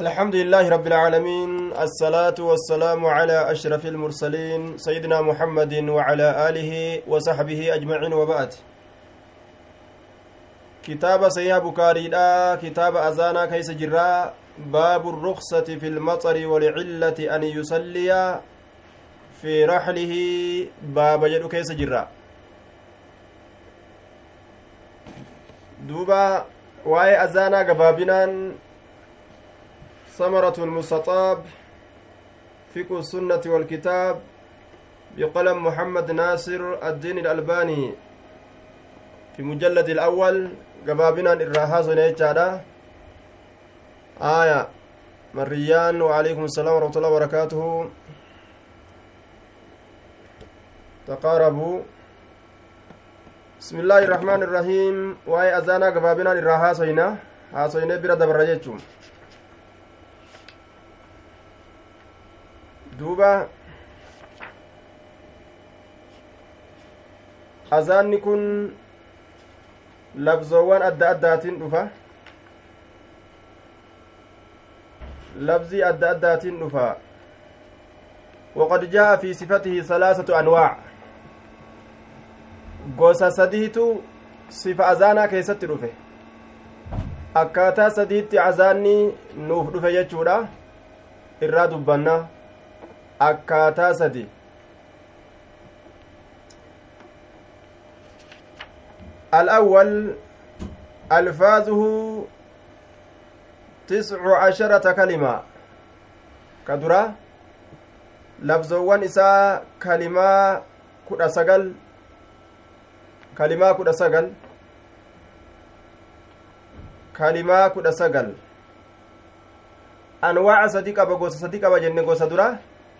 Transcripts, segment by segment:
الحمد لله رب العالمين الصلاة والسلام على أشرف المرسلين سيدنا محمد وعلى آله وصحبه أجمعين وبعد. كتاب سيها بكاري لا كتاب أزانا كيس جراء باب الرخصة في المطر ولعلة أن يصلي في رحله باب جدو كيس جراء دوبا وآي أزانا قبابنان ثمرة المستطاب فقه السنة والكتاب بقلم محمد ناصر الدين الألباني. في مجلد الأول قبابنا الراحة سنة آية مريان وعليكم السلام ورحمة الله وبركاته. تقاربوا. بسم الله الرحمن الرحيم. واي أذانا قبابنا الراحة سنة ها سنة برد برجتهم duuba azaanni kun labzoowwan adda addaatiin dhufa labzii adda addaatiin dhufa waqad jaa'a fi sifatihi salaasatu anwaac gosa sadiitu sifa azaanaa keessatti dhufe akkaataa sadiitti azaanni nuuf dhufe jechuudha irraa dubbanna akkaataa sadi. الأول ألفاظه تسع عشرة كلمة. كدرة لفظوان إساء كلمة كدا سقل كلمة كدا سقل كلمة كدا سقل أنواع صديقة بقوس صديقة بجنة قوس درة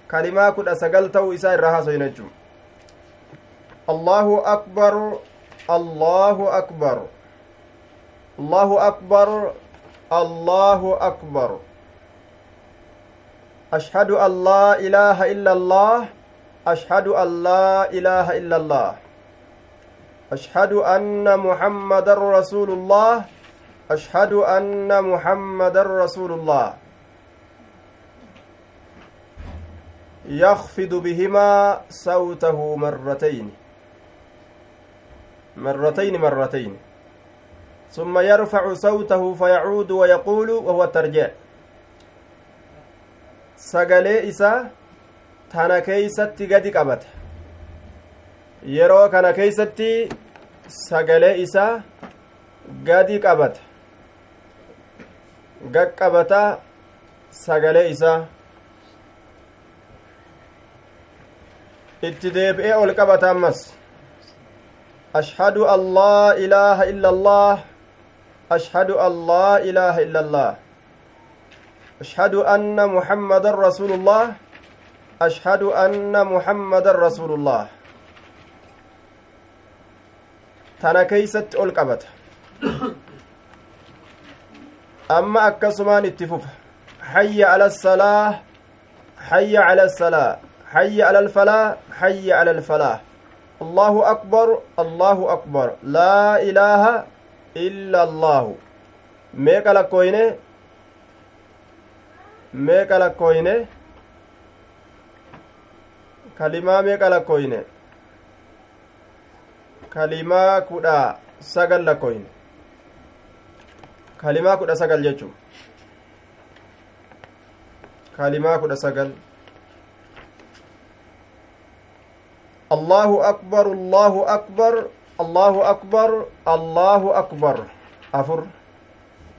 kalimaa kudha sagal ta'uu isaa irraa haasoyin jechuu allahu akbar allahu akbar allahu akbar allahu akbar ashhadu an laa ilaaha illa allah ashhadu an laa ilaaha illa allah ashhadu anna muhammadan rasuulullah ashhadu anna muhammadan rasuulullah يخفض بهما صوته مرتين مرتين مرتين ثم يرفع صوته فيعود ويقول وهو الترجيع sagalee isaa tana keeysatti gadi qabata yeroo kana keeysatti sagalee isaa gadi qabata gaqqabata sagalee isaa itti deebi'ee ol qabata ammas ashhadu an laa ilaaha illa allah ashhadu an laa ilaaha illa allah ashhadu anna muhammadan rasuulullah ashhadu anna muhammadan rasuulullah tana keeysatti ol qabata amma akkasumaan itti fufa hayya ala salaa hayya ala salaa حي على الفلاح حي على الفلاح. الله أكبر الله أكبر. لا إله إلا الله. ميك لكوينه ميك لكوينه كلمة ميك لكوينه كلمة كدا سجل لكوينه كلمة كدا سجل جتشو كلمة كدا سجل. الله أكبر الله أكبر الله أكبر الله أكبر أفر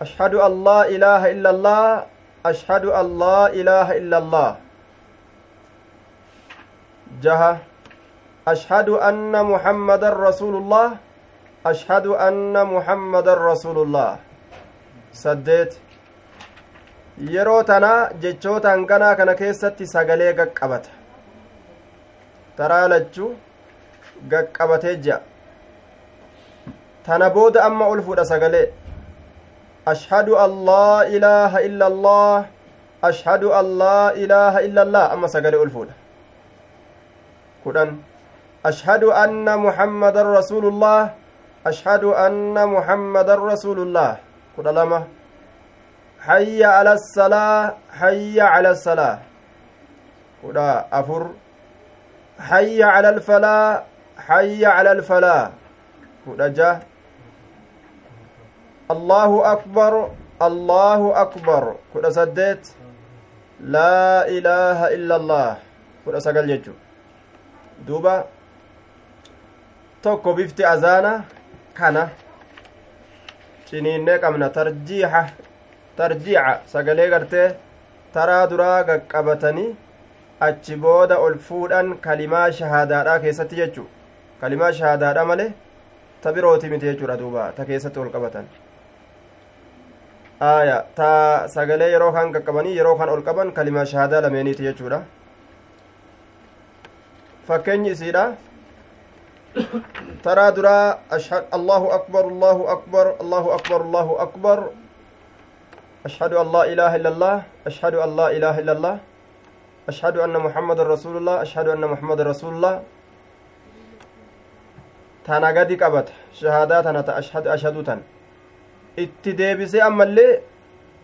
أشهد أن لا إله إلا الله أشهد أن لا إله إلا الله جهة أشهد أن محمد رسول الله أشهد أن محمد رسول الله سديت yeroo tana jechoota hanganaa kana keessatti sagalee taraa lachuu gaqqabatee ji'a tana booda amma ol fudha sagalee ashhadu an laa ilaaha illa allah ashhadu an laa ilaaha illa allah amma sagalee ol fuudha kudhan ashhadu anna muhammadan rasuulullah ashhadu anna muhammadan rasuulullah kudha lama حي على الصلاة حي على الصلاة كدا أفر حي على الفلاح حي على الفلاح كدا جا الله أكبر الله أكبر كدا سديت لا إله إلا الله كدا سقل يجو دوبا tokko bifti azaana kana ciniinnee qabna tarjiixa tarjiica sagalee gartee taraa duraa qaqqabatanii achi booda ol fuudhan kalimaa shahaadaadhaa keessatti jechu kalimaa shahaadaadha male ta birooti miti jechuudha duuba ta keessatti ol qabatan aya ta sagalee yeroo kan qaqqabanii yeroo kan ol qaban kalimaa shahaadaa lameeniiti jechuudha fakkeenyi isiidha taraa duraa allahu akbar allahu akbar allahu akbar allahu akbar ashhadu an laa ilaaha illa allah ashhadu an laa ilaaha illa allah muhammadan rasulullah ashhadu anna muhammadan rasulullah tana gadi qabata shahaadaa tana ta ashhadu ashhadu tan itti deebisee ammallee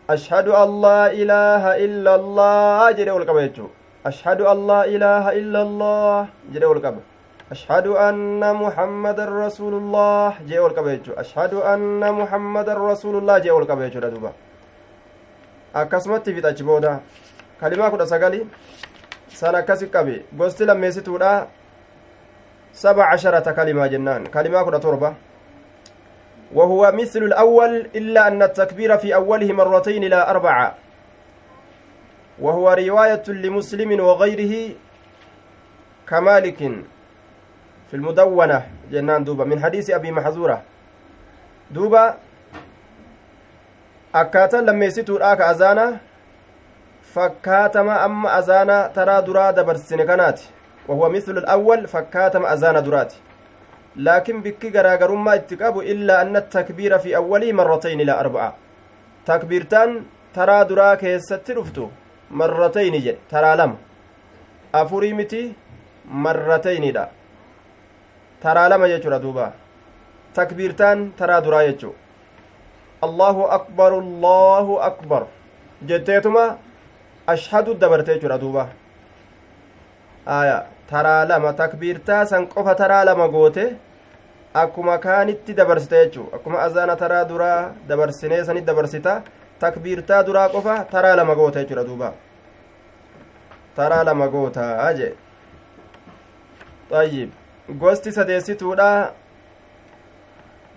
ashhadu an laa ilaaha illa allah jedhe ol qaba jechuu ashhadu an laa ilaaha illa allah jedhe ol qaba أشهد أن محمد رسول الله جاء والقبيج أشهد أن محمد رسول الله جاء والقبيج دوبا akkasumatti fixachi booda kalimaa kudha sagali san akkasi qabe gosti lammeessituudha saba casharata kalimaa jennaan kalimaa kudha torba وهو مثل الأول إلا أن التكبير في أوله مرتين لا أربعة وهو رواية لمسلم وغيره كمالك في المدونة جنان دوبا من حديث أبي محزورة دوبا akkaataan lammeessituudha ka azaana fakkaatama amma azaana taraa duraa dabarsine kanaati wahuwa mislu alawwal fakkaatama azaana duraati laakin bikki garaagarummaa itti qabu illaa anna takbiira fi awwalii marratayni ilaa arba'a takbiirtaan taraa duraa keessatti dhuftu marratayni jedhe taraa lama afurii miti marratayniidha taraa lama jechuudha duuba takbiirtaan taraa duraa jechuu allahu akbar allahu akbar jetteetuma ashhadu dabarte jechuudha duuba aya taraa lama takbiirtaa san qofa taraa lama goote akkuma kaanitti dabarsite jechuu akkuma azaana taraa duraa dabarsinee sanit dabarsita takbiirtaa duraa qofa taraa lama goota jechuudha duuba taraa lama goota jee طيب gosti sadeessituudha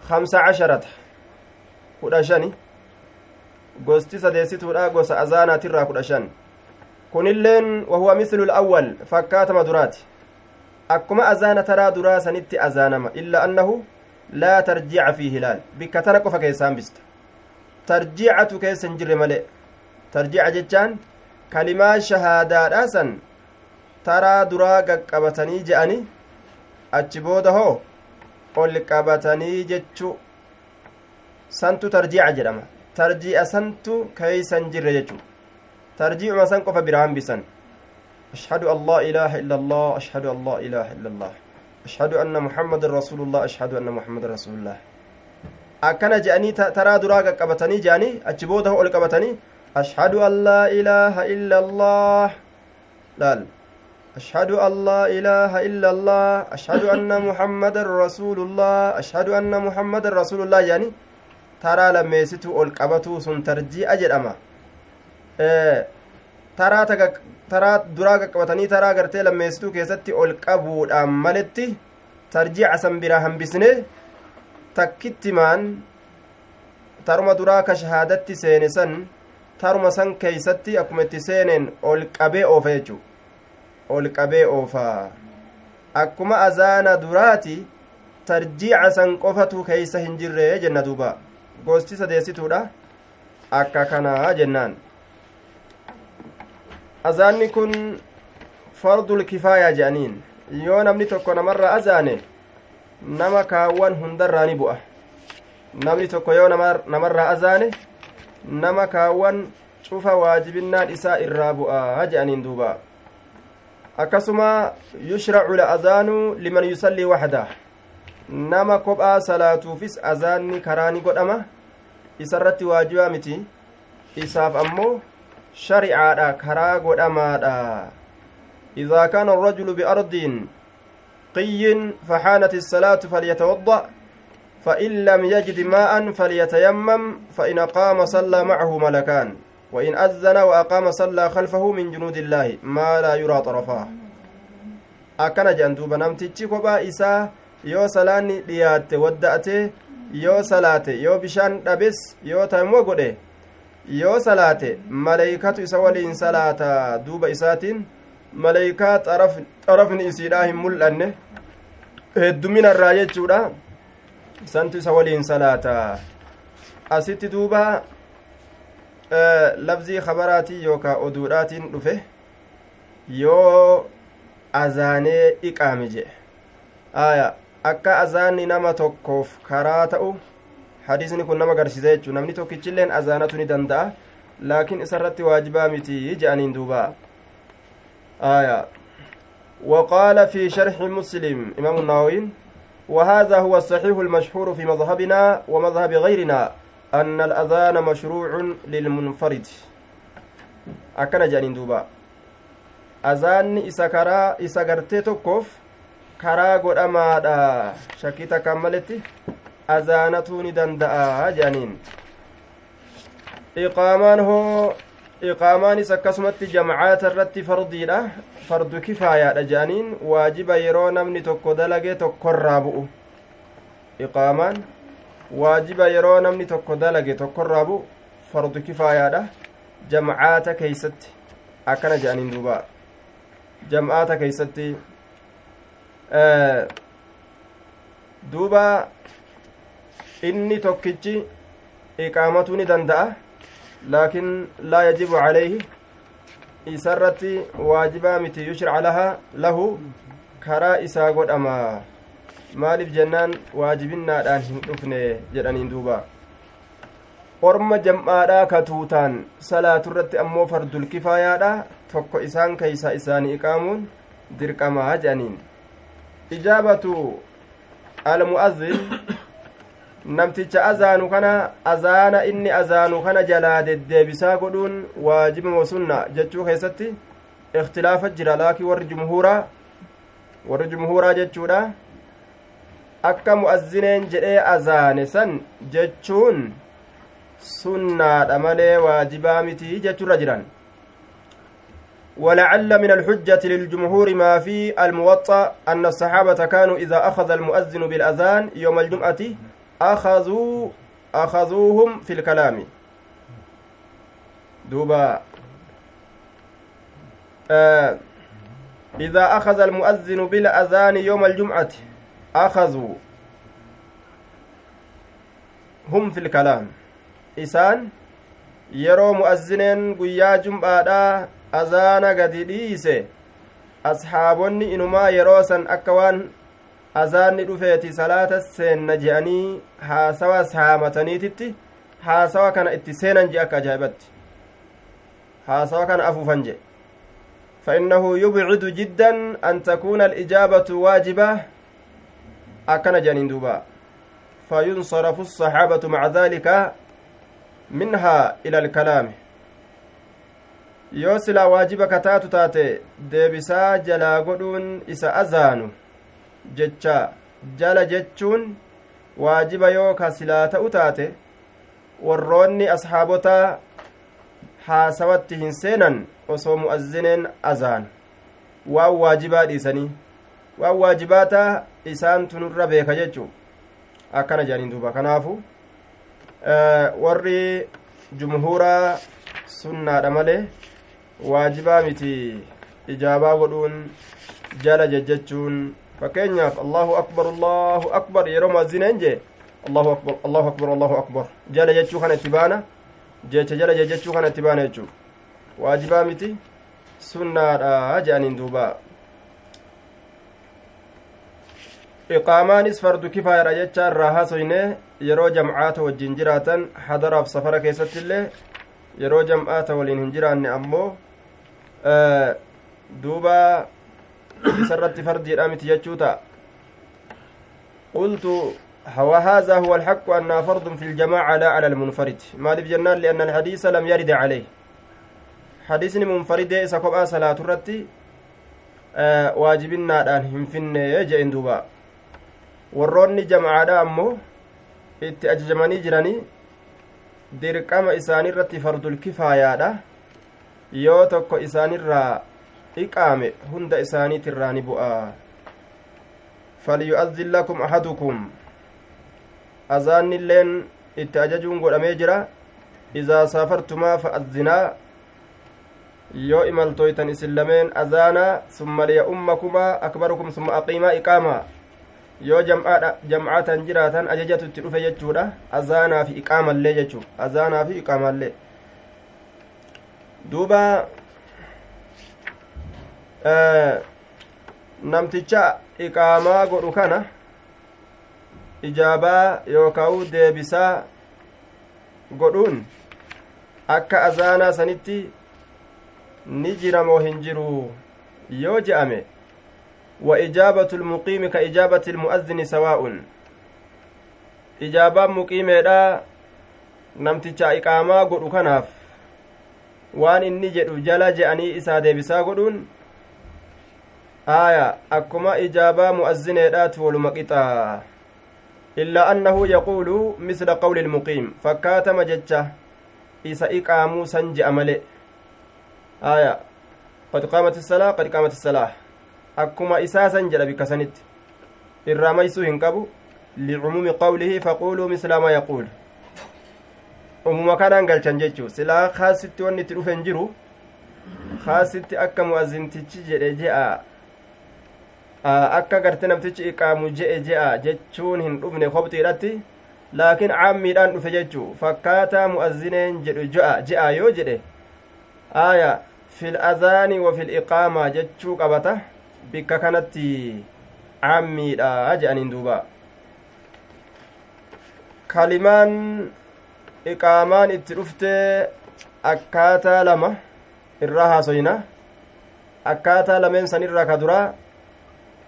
hamsa casharata kudha shani gosti sadeessituudha gosa azaanaatirraa kudha shan kunilleen wahuwa mislu lawwal fakkaatama duraati akkuma azaana taraa duraa sanitti azaanama illa annahu laa tarjiica fiihi laal bikka tana qofa keessaan bista tarjiicatu keessa hin jirre male tarjiica jechaan kalimaa shahaadaadha san taraa duraa qaqqabatanii je'ani achi booda hoo ol qabatanii jechu santu tarjiica jedhama tarjii'a santu keeysan jirre jechu tarjiicuma san qofa bira hambisan ashhadu an laa ilaaha illa allah ashhadu an laa ilaaha illa allah ashhadu anna muhammadan rasuulullah ashhadu anna muhammadan rasuulullah akkana je'anii taraa duraa qaqqabatanii je'anii achi booda ol qabatanii ashhadu an laa ilaaha illa allah laal أشهد أن لا إله إلا الله أشهد أن محمد رسول الله أشهد أن محمد رسول الله يعني ترى لما يستو القبتو سن ترجي أجل أما taraa duraa qaqqabatanii taraa gartee lammeessituu keessatti ol qabuudhaan maletti tarjiica san biraa hambisne takkittimaan taruma duraa ka shahaadatti seene san taruma san keeysatti akkuma itti seeneen ol qabee oofa jechuu. Ol qabee oofa. Akkuma azaana duraati tarjiica san qofatu keeysa hin jirre jenna duuba. Gosti sadeessituudha akka kanaa jennaan. Azaanni kun fardul kifaayaa jedhaniin yoo namni tokko namarraa azaane nama kaawwan hundarraa ni bu'a namni tokko yoo namarraa azaane nama kaawwan cufa waajibinnaan isaa irraa bu'a jedhaniin duuba akkasuma yushracu la'azaanu liman yusallii waxdah nama kophaa salaatuufis azaanni karaa ni godhama isarratti waajibaa miti isaaf ammoo sharicaadha karaa godhamaadha idaa kaana arrajulu biardiin qiyyin faxaanat الsalaatu falyatawadda فإن لم يجد ماء فليتيمم فإن أقام صلى معه ملكان وإن أذن وأقام صلى خلفه من جنود الله ما لا يرى طرفاه duuba namtichi kophaa isaa yoo salaanni dhiyaatte wadda'ate yoo salaate yoo bishaan dhabes yoo taimmoo godhe yoo salaate maleeykatu isa waliin salaata duuba isaatiin maleeykaa xarafni isiidhaa hin mul'anne hedduminarraa jechuudha isantu isa waliin salaata asitti duuba labzii kabaraatii yookaa oduudhaatiin dhufe yoo azaanee iqaame jedhe aya akka azaanni nama tokkoof karaa ta'u hadiisni kun nama agarsiisa jechuu namni tokkichilleen azaanatu ni danda'a laakiin isarratti waajibaa miti je'aniin duuba aya وقال في شرح مسلم إمام النووي وهذا هو الصحيح المشهور في مذهبنا ومذهب غيرنا أن الأذان مشروع للمنفرد أكن جانين دوبا أذان إسا كرا إسا غرتي توكوف كرا godhamaadha shakkii takkaan maletti azaanatuu ni danda'a jaaniin iqaamaan hoo iqaamaanis akkasumatti jamcaata irratti fardiidha fardu kifaayaadha jedhaniin waajiba yeroo namni tokko dalage tokkorraa bu'u iqaamaan waajiba yeroo namni tokko dalage tokkorraa bu'u fardu kifaayaadha jamcaata keeysatti akkana jedhaniin duuba jam'aata keeysatti duuba inni tokkichi iqaamatuu ni danda'a laakiin laa yajibu calayhi isarratti waajibaa miti yushraca lahaa lahu karaa isaa godhama maaliif jennaan waajibinnaadhaan hin dhufne jedhaniin duuba orma jam'aadhaa katuutaan salaaturratti ammoo fardul kifaayaadha tokko isaan keeysa isaanii iqaamuun dirqamaa jedhaniin ijaabatu almu'azzin namticha azaanu kana azaana inni azaanu kana jalaa deddeebisaa godhuun waajibama sunna jechuu keessatti ikhtilaafa jira laakii warri jumhuuraa warri jumhuuraa jechuudha akka mu'azzineen jedhee azaane san jechuun sunnaadha malee waajibaa mitii jechuurra jiran ولعل من الحجة للجمهور ما في الموطأ أن الصحابة كانوا إذا أخذ المؤذن بالأذان يوم الجمعة أخذوا أخذوهم في الكلام دوبا آه إذا أخذ المؤذن بالأذان يوم الجمعة أخذوا هم في الكلام إسان jum'aadhaa azaana gadi dhiise asxaabonni inumaa yeroo san akka waan azaanni dhufeeti salaata seenna je'anii haasawa saamataniititti haasawa kana itti seenan je akka ajaa'ibatti haasawa kana afuufan je فإنه يبعد جدا أن تكون الإجابة واجبة أكن جانين دوبا فينصرف الصحابة مع ذلك منها إلى الكلام yoo silaa waajiba kataatu taate deebisaa jalaa godhuun isa azaanu jecha jala jechuun waajiba yoo ka silaa ta'u taate warroonni asxaabotaa haasawatti hin seenan osoo mu'azzineen azaan waan waajibaa dhiisanii waan waajibaata isaan tunurra beeka jechuu akkana jedhaniin duuba kanaafu warri jumhuuraa sunnaadha malee waajibaa miti ijaabaa godhuun jala jejjechuun fakkeenyaaf allahu akbar allahu akbar yeroo muazzineen jee allahu akbar allahu akbar allahu akbar jala jechuu kana itti baana jecha jala jechuu kana itti baana jechuu waajibaa miti sunnaadha jedhaniin duuba iqaamaanis fardu kifaayadha jecha irraa hasoyne yeroo jamcaata wajjin jiraatan hadaraaf safara keessatti illee yeroo jam'aata waliin hin jiraanne ammoo duuba isarratti fardiidha miti jechuu ta'a qultu وهذا هو الحق أنها فرض في الجماعة لا على المنفرد ما جنان لأن الحديث لم يرد عليه حديثني منفرد إذا كبأ صلاة الرتي آه واجبنا الآن هم فين يجئن دوبا warroonni jamacaadha ammoo itti ajajamanii jiranii dirqama isaanirratti fardul kifaayaadha yoo tokko isaanirraa iqaame hunda isaaniitirraa ni bu'a. Falyu'azzin lakum ahadukum. Azaannilleen itti ajajuun godhamee jira. Izaa saafartumaa fa'azzinaa yoo imaltooytan isin lameen azaanaa summa liya'ummakumaa akbarukum summa aqiimaa iqaamaa. Yoo jam'aatan jiraatan ajajatu itti dhufe jechuudha. Azaanaa fi iqaamallee jechuu azaanaa fi iqaamallee duuba namticha iqaamaa godhu kana ijaabaa yookaa'u deebisaa godhuun akka azaanaa sanitti ni jira moo hin jiru yoo je'ame wa ijaabatu lmuqiimi ka ijaabati ilmu'azzini sawaa'un ijaabaan muqiimeedha namticha iqaamaa godhu kanaaf waan inni jedhu jala je'anii isaa deebisaa godhuun aaya akkuma ijaabaa mu'azzineedhaatu waluma qixaa illaa annahu yaquulu misla qawli ilmuqiim fakkaatama jecha isa iqaamuu san je'a male aaya qad qaamat isalaa qad qaamat isalaa akkuma isaa san jedha bikka sanitti irraa maysuu hin qabu licumuumi qawlihi faquuluu misla maa yaquul umuma kanaan galchan jechuu silaa kaasitti wanni itti dhufe hin jiru kaasitti akka mu'azintichi jedhe je'a akka garte namtichi iqaamu je'e je'a jechuun hin dhufne kobxiidhatti laakiin caammiidhaan dhufe jechuu fakkaataa mu'azineen jedhu je'a yoo jedhe aaya fil azaani wa fil iqaamaa jechuu qabata bikka kanatti caammiidha je'aniin duuba. Kalimaan iqaamaan itti dhuftee akkaataa lama irraa haasoyna akkaataa lameen san irraa ka duraa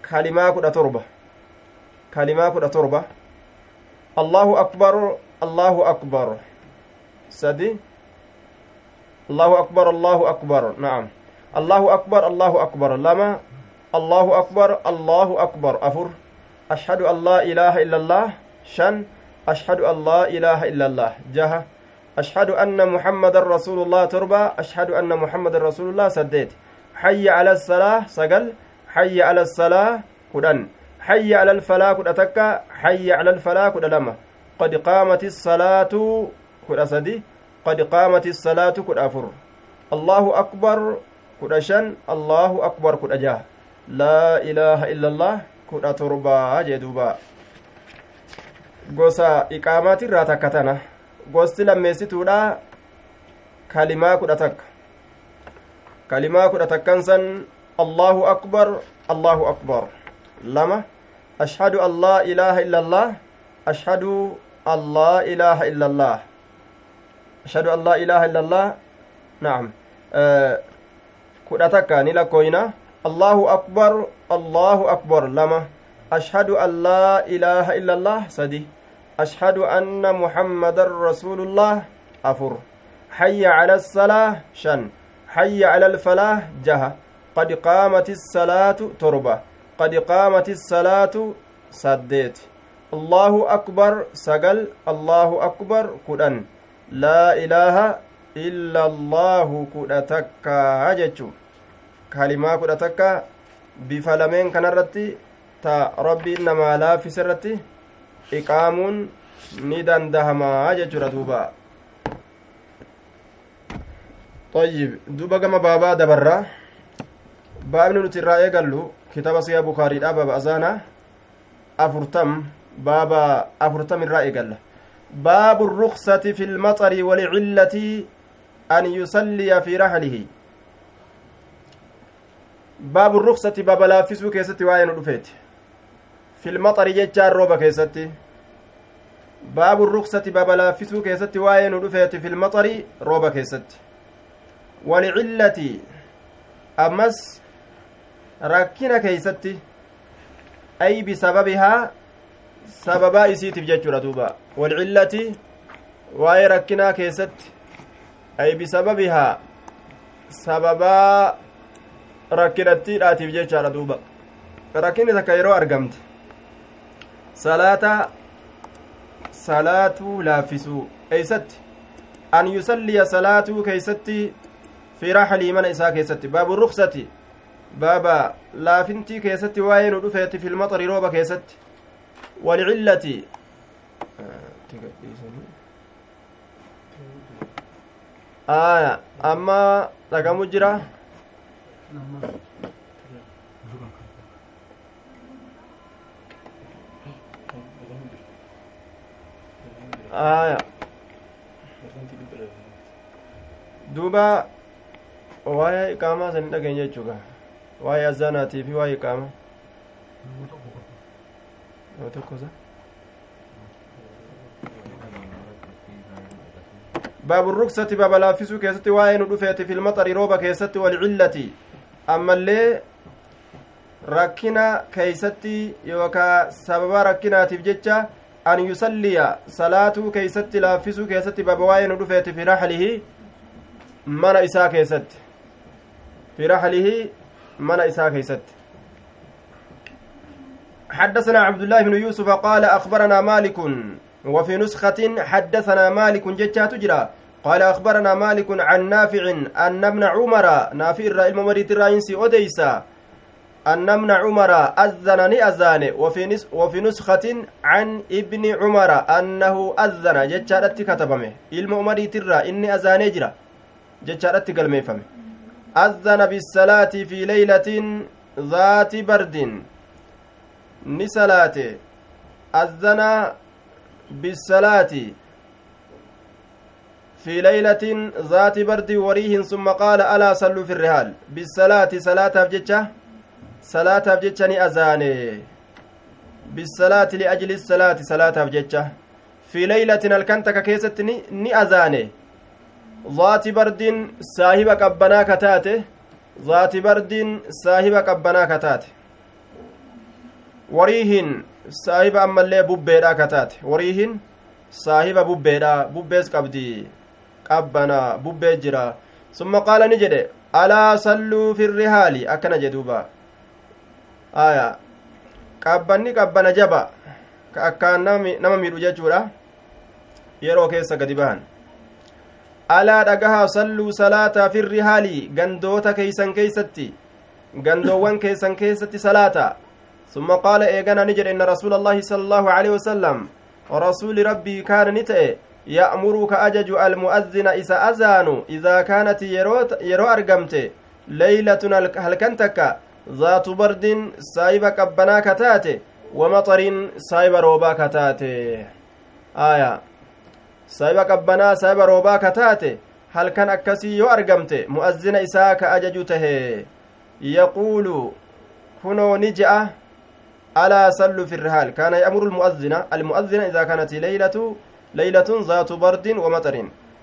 kalimaa kudha torba kalimaa kudha torba allahu akbar allahu akbar sadi allahu akbar allahu akbar na'am allahu akbar allahu akbar lama allahu akbar allahu akbar afur ashhadu an laa ilaaha illa allah shan أشهد أن لا إله إلا الله جهة أشهد أن محمد رسول الله تربة أشهد أن محمد رسول الله سديت حي على الصلاة سقل حي على الصلاة كدن. حي على الفلاح كد أتكا حي على الفلاح كد لما قد قامت الصلاة كد أسدي قد قامت الصلاة كد أفر الله أكبر كد شن الله أكبر كد أجاه لا إله إلا الله كد أتربة جدوبا. gosa iqaamaatirraa takka tana gosti lammeessituudha kalimaa kudha takka kalimaa kudha akbar allahu akbar lama ashhadu an laa ilaaha illa allah ashhadu an laa ilaaha illa allah ashhadu an laa ilaaha illa allah naam kudha takka ni lakkooyna allahu akbar allahu akbar lama ashhadu an laa ilaaha illa allah sadi أشهد أن محمد رسول الله أفر حي على الصلاة شن حي على الفلاح جهة قد قامت الصلاة تربة. قد قامت الصلاة سديت. الله أكبر سقل. الله أكبر كدن. لا إله إلا الله كدتك. هجتشو كلمة كدتك بفلمين كنرتي تا ربي إنما لا في سرتي. iqaamuun ni dandahamaa jechuudha duuba طيب دوبا كما بابا دبرا بابن نترا ايغالو كتاب سيا بخاري دا بابا ازانا افرتم بابا افرتم الرا ايغال باب الرخصة في المطر ولعلة أن يصلي في رحله باب الرخصة باب لا فيسو كيستي واين رفيت في المطر جتشار روبا كيستي باب الرخصة باب لا فيسو كيستي واين رفيت في المطر روبا كيستي ولعلة أمس rakkina keeysatti ay bisababihaa sababaa isiitiif jechuudha duuba walcillati waa'ee rakkinaa keessatti ay bisababihaa sababaa rakkinattiidhaatiif jechaadha duuba rakkinni takka yeroo argamte salaata salaatuu laaffisuu eeysatti an yusalliya salaatuu keeysatti fi raxlii mana isaa keessatti baabu laafintii keessatti waa'ee nu dhufeeti filmaxari rooba keessatti walcillati aya amma dhagamu jira aya duuba waa'ee iqaamaa san hin dhageenye jechuuga waa'ee azaanaatii fi waa'ee tokkosa baabu ruksati baaba laaffisuu keessatti waa'ee nu dhufeeti filmaxari rooba keessatti walcillati ammallee rakkina keeysatti yookaa sababa rakkinaatiif jecha an yusalliya salaatuu keeysatti laaffisuu keessatti baaba waa'ee nu dhufeeti fi raxlihi mana isaa keessatti fi raxlihi mana isaa keeysatti حدثنا عبد الله بن يوسف قال أخبرنا مالك وفي نسخة حدثنا مالك جتشا تجرى. قال أخبرنا مالك عن نافع أن ابن عمر نافع الرائل مريد الرئيسي أديسا أن ابن عمر أذن أذان وفي, نس وفي نسخة عن ابن عمر أنه أذن. جتشا كتبمه. علم مريد الرا إني أذان جرى. جتشا قلميفمه أذن بالصلاة في ليلة ذات برد. نسلات أذن بالصلاة في ليلة ذات برد وريه ثم قال ألا صلوا في الرهال بالصلاة صلاة بجتة صلاة بجتة أذاني. بالصلاة لأجل الصلاة صلاة بجتة في ليلة الكنتك كيست ني zaati bardiin saahiba qabbanaa ka taate zaati bardiin saahiba qabbanaa ka taate wariihin saahiba ammallee bubbeedha ka taate wariihin saahiba bubbeedha bubbees qabdi qabbanaa bubbee jira. Summa qaala ni jedhe alaa salluu firri haali? Akkana jedhuuba aya qabbanni qabbana jaba ka akkaan nama miidhu jechuudha. Yeroo keessa gadi bahan. Alaa dhagahaa salluu salaataa firrihaali gandoota keeysan keeysatti gandoowwan keessan keessatti salaata. ثم قال إيغانا نجد إن رسول الله صلى الله عليه وسلم ورسول ربي كان نتئ يأمرك أجج المؤذن إذا أذان إذا كانت يرو أرقمت ليلة هل كنتك ذات برد سايبة قبنا كتات ومطر سايبة روبا كتات آية سايبة قبنا سايبة روبا كتات هل كان أكسي يو أرقمت مؤذن إساك أججته يقول كنو نجأ ألا صلوا في الرحال كان يأمر المؤذن المؤذن إذا كانت ليلة ليلة ذات برد ومطر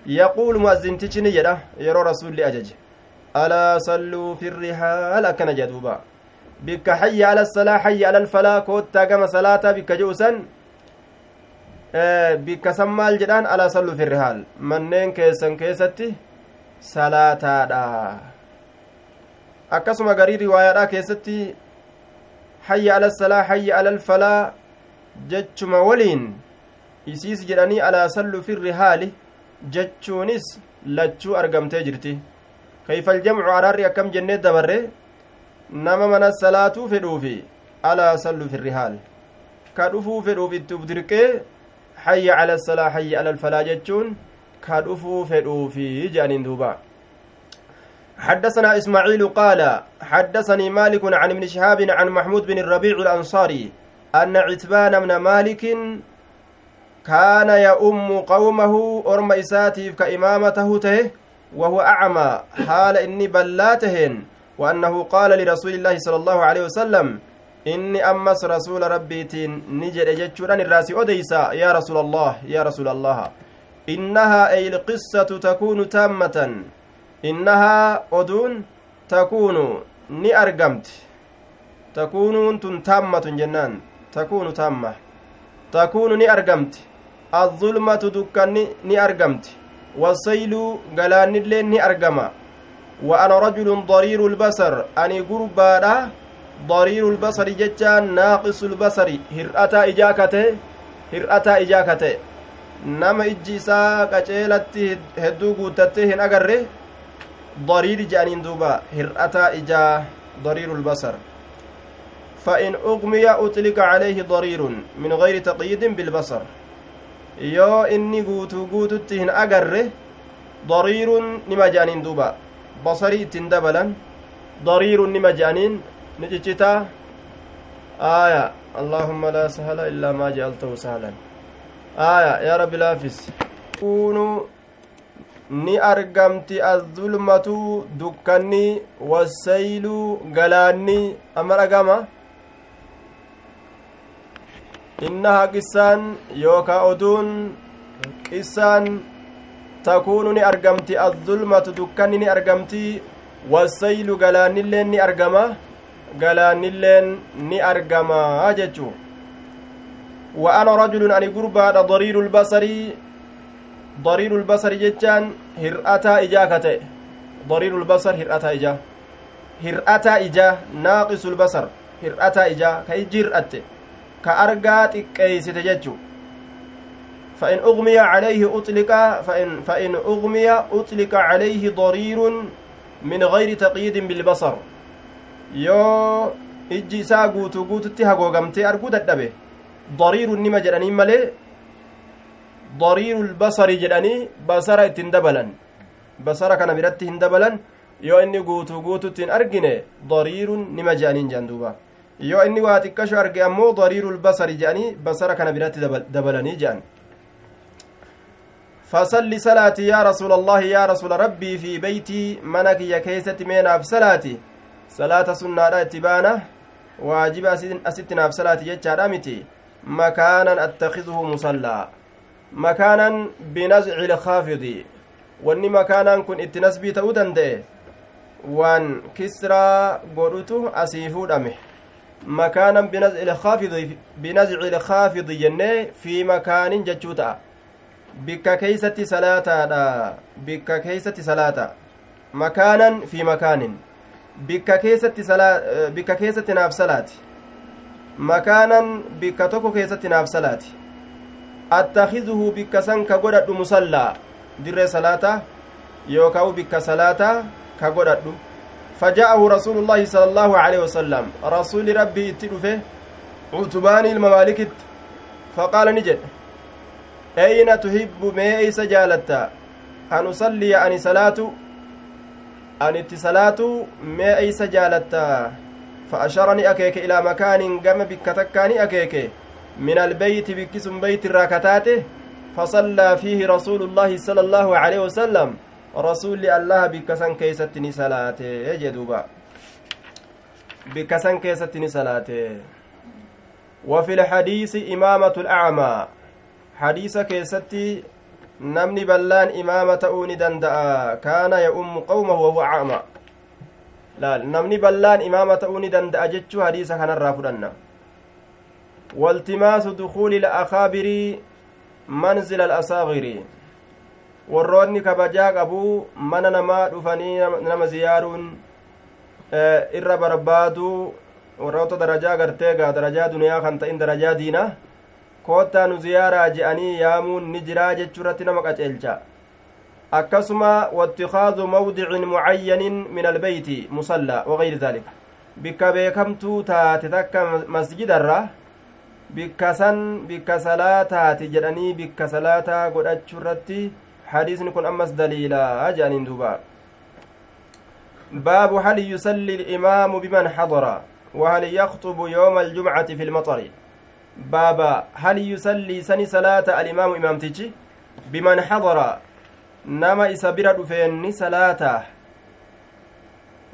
يقول مؤذن تجني يده يرى رسول لأجج ألا صلوا في الرحال أكن جدوبا بك حي على الصلاة حي على الفلاح كوتا كما صلاة بك جوسا بك Eh, bikka san maal jedhaan alaa sallu firrihaal manneen keessan keessatti salaataadha. Akkasuma garii riwaayaadhaa keessatti hayya ala salaa hayya alal falaa jechuma waliin isiis jedhanii alaa sallu firrihaali jechuunis lachuu argamtee jirti. Kayfaljamcu araarri akkam jennee dabarre? Nama mana salaatuu fedhuufi alaa sallu firrihaal ka dhufuu fedhuuf itti uf dirqee hayya ala salaa hayya ala alfalaa jechuun ka dhufuu fedhuufi jedhaniin duubaa حدثنا إسماعيل قال حدثني مالك عن ابن شهاب عن محمود بن الربيع الأنصاري أن عتبان بن مالك كان يؤم قومه أرم إساتيف كإمامته ته وهو أعمى حال إني بلاتهن وأنه قال لرسول الله صلى الله عليه وسلم إني أمس رسول ربي نجد جتشوران الراس أديسا يا رسول الله يا رسول الله إنها أي القصة تكون تامة innahaa oduun takuunu ni argamti takuunuun tun taammatun jennaan takuunu taamma takuunu ni argamti azzulmatu dukkanni ni argamti wasayluu galaannillee ni argama wa ana rajulun dariiru lbasar ani gurbaadha jechaan naaqisu lbasari hir'ataa ijaa kate hir'ataa ijaa kate nama ijji isaa qaceelatti hedduu guuttattee hin agarre dariiri je'aniin duuba hir'ataa ijaa dariiru lbasar فإن أغمي أطلق عليه ضرير من غير تقييد بالبصر yoo inni guutuu guututti hin agarre dariiruun nima je'aniin duuba basarii ittiin dabalan dariiruun nima ciccitaa aaya allaahumma laa sahala illaa maa je'altahu sahlan aaya yaa rabbi laafis kuunu ni argamti azzulmatu dukkanni wasayluu galaanni amma dhagama innahaa qissaan yookaa oduun qissaan takuunu ni argamti azzulmatu dukkanni ni argamti wasaylu galaannilleen ni argama galaannilleen ni argamaa jechuu wa ana rajulun ani gurbaadha dariiru lbasarii dariiru lbasari jechaan hir'ataa ijaa ka ta'e dariiru lbasar hir'ataa ijaa hir'ataa ijaa naaqisu lbasar hir'ataa ijaa ka ijji hir'atte ka argaa xiqqeeysite jechu فإن أغمي عليه أطلق فإن, فإن أغمي أطلق عليه ضرير من غير تقييد بالبصر yoo ijji isaa guutuu guututti hagoogamtee arguu dadhabe dariiru nima jedhanii malee dariiru lbasari jedhanii basara ittiin dabalan basara kana biratti hin dabalan yoo inni guutuu guututti hin argine dariirun nima jedhaniin jedhan duuba yoo inni waa xiqqasho arge ammoo dariiru lbasari jedhanii basara kana biratti dabalanii jedhan فصل صلاتي يا رسول الله يا رسول ربي في بيتي منك يا كيست مينا في صلاتي صلاة سنة اتبانة واجب أستنا في صلاتي يجار أمتي مكانا أتخذه مصلى مكانا بنزع الخافض wanni makaanaan kun itti nasbii ta'uu danda'e waan kisraa godhutu asii fuudhame makaanan binazci ilkaafidi jennee fi makaanin jechuu ta'a bikka keeysatti salaataadha bikka keeysatti salaata makaanan fi makaanin bikka keessatti bikka keessatti naaf salaati makaanan bikka tokko keessatti naaf salaati attakizuhu bikka san ka godhadhu musallaa dirree salaataa yookaa bikka salaataa ka godhadhu فجاءه رسول الله صلى الله عليه وسلم رسول ربي اتدفه عتبان الممالك فقال نجد أين تحب ما أيس جالتا أن أصلي أن صلاة أن اتصلاة ما أيس جالتا فأشرني أكيك إلى مكان قم بكتكاني أكيك من البيت بكسم بيت الراكتاته فصلى فيه رسول الله صلى الله عليه وسلم رسول الله بكسن كيستني صلاته يجدوبا بكسن كيستني صلاته وفي الحديث إمامة الأعمى حديث كيستي namni ballaan imaama ta'uu ni danda'a kaana ya'ummu qawmahu wahuwa acma laal namni ballaan imaama ta'uu ni danda'a jechuu hadiisa kanarraa fudhanna waltimaasu dukuuli la'akaabirii manzila al'asaagirii warroonni kabajaa qabuu mana namaa dhufanii nama ziyaaruun irra barbaaduu warroota darajaa gartee gaa darajaa duniyaa kan ta'in darajaa diina koottaa nu ziyaaraa je'anii yaamuun ni jiraa jechuurratti nama qaceelcha akkasuma wattikaadu mawdicin mucayyanin min albeyti musallaa wagayri daalika bikka beekamtuu taate takka masjidarra bikka san bikka salaataati jedhanii bikka salaataa godhachuurratti hadiisni kun ammas daliilaa je'aniin duuba باب هل يصلي الإمام بمن حضر وهل يخطب يوم الجمعة في المطر بابا هل يصلي سني صلاة الإمام إمامتي بمن حضر نما إسابير دفين صلاة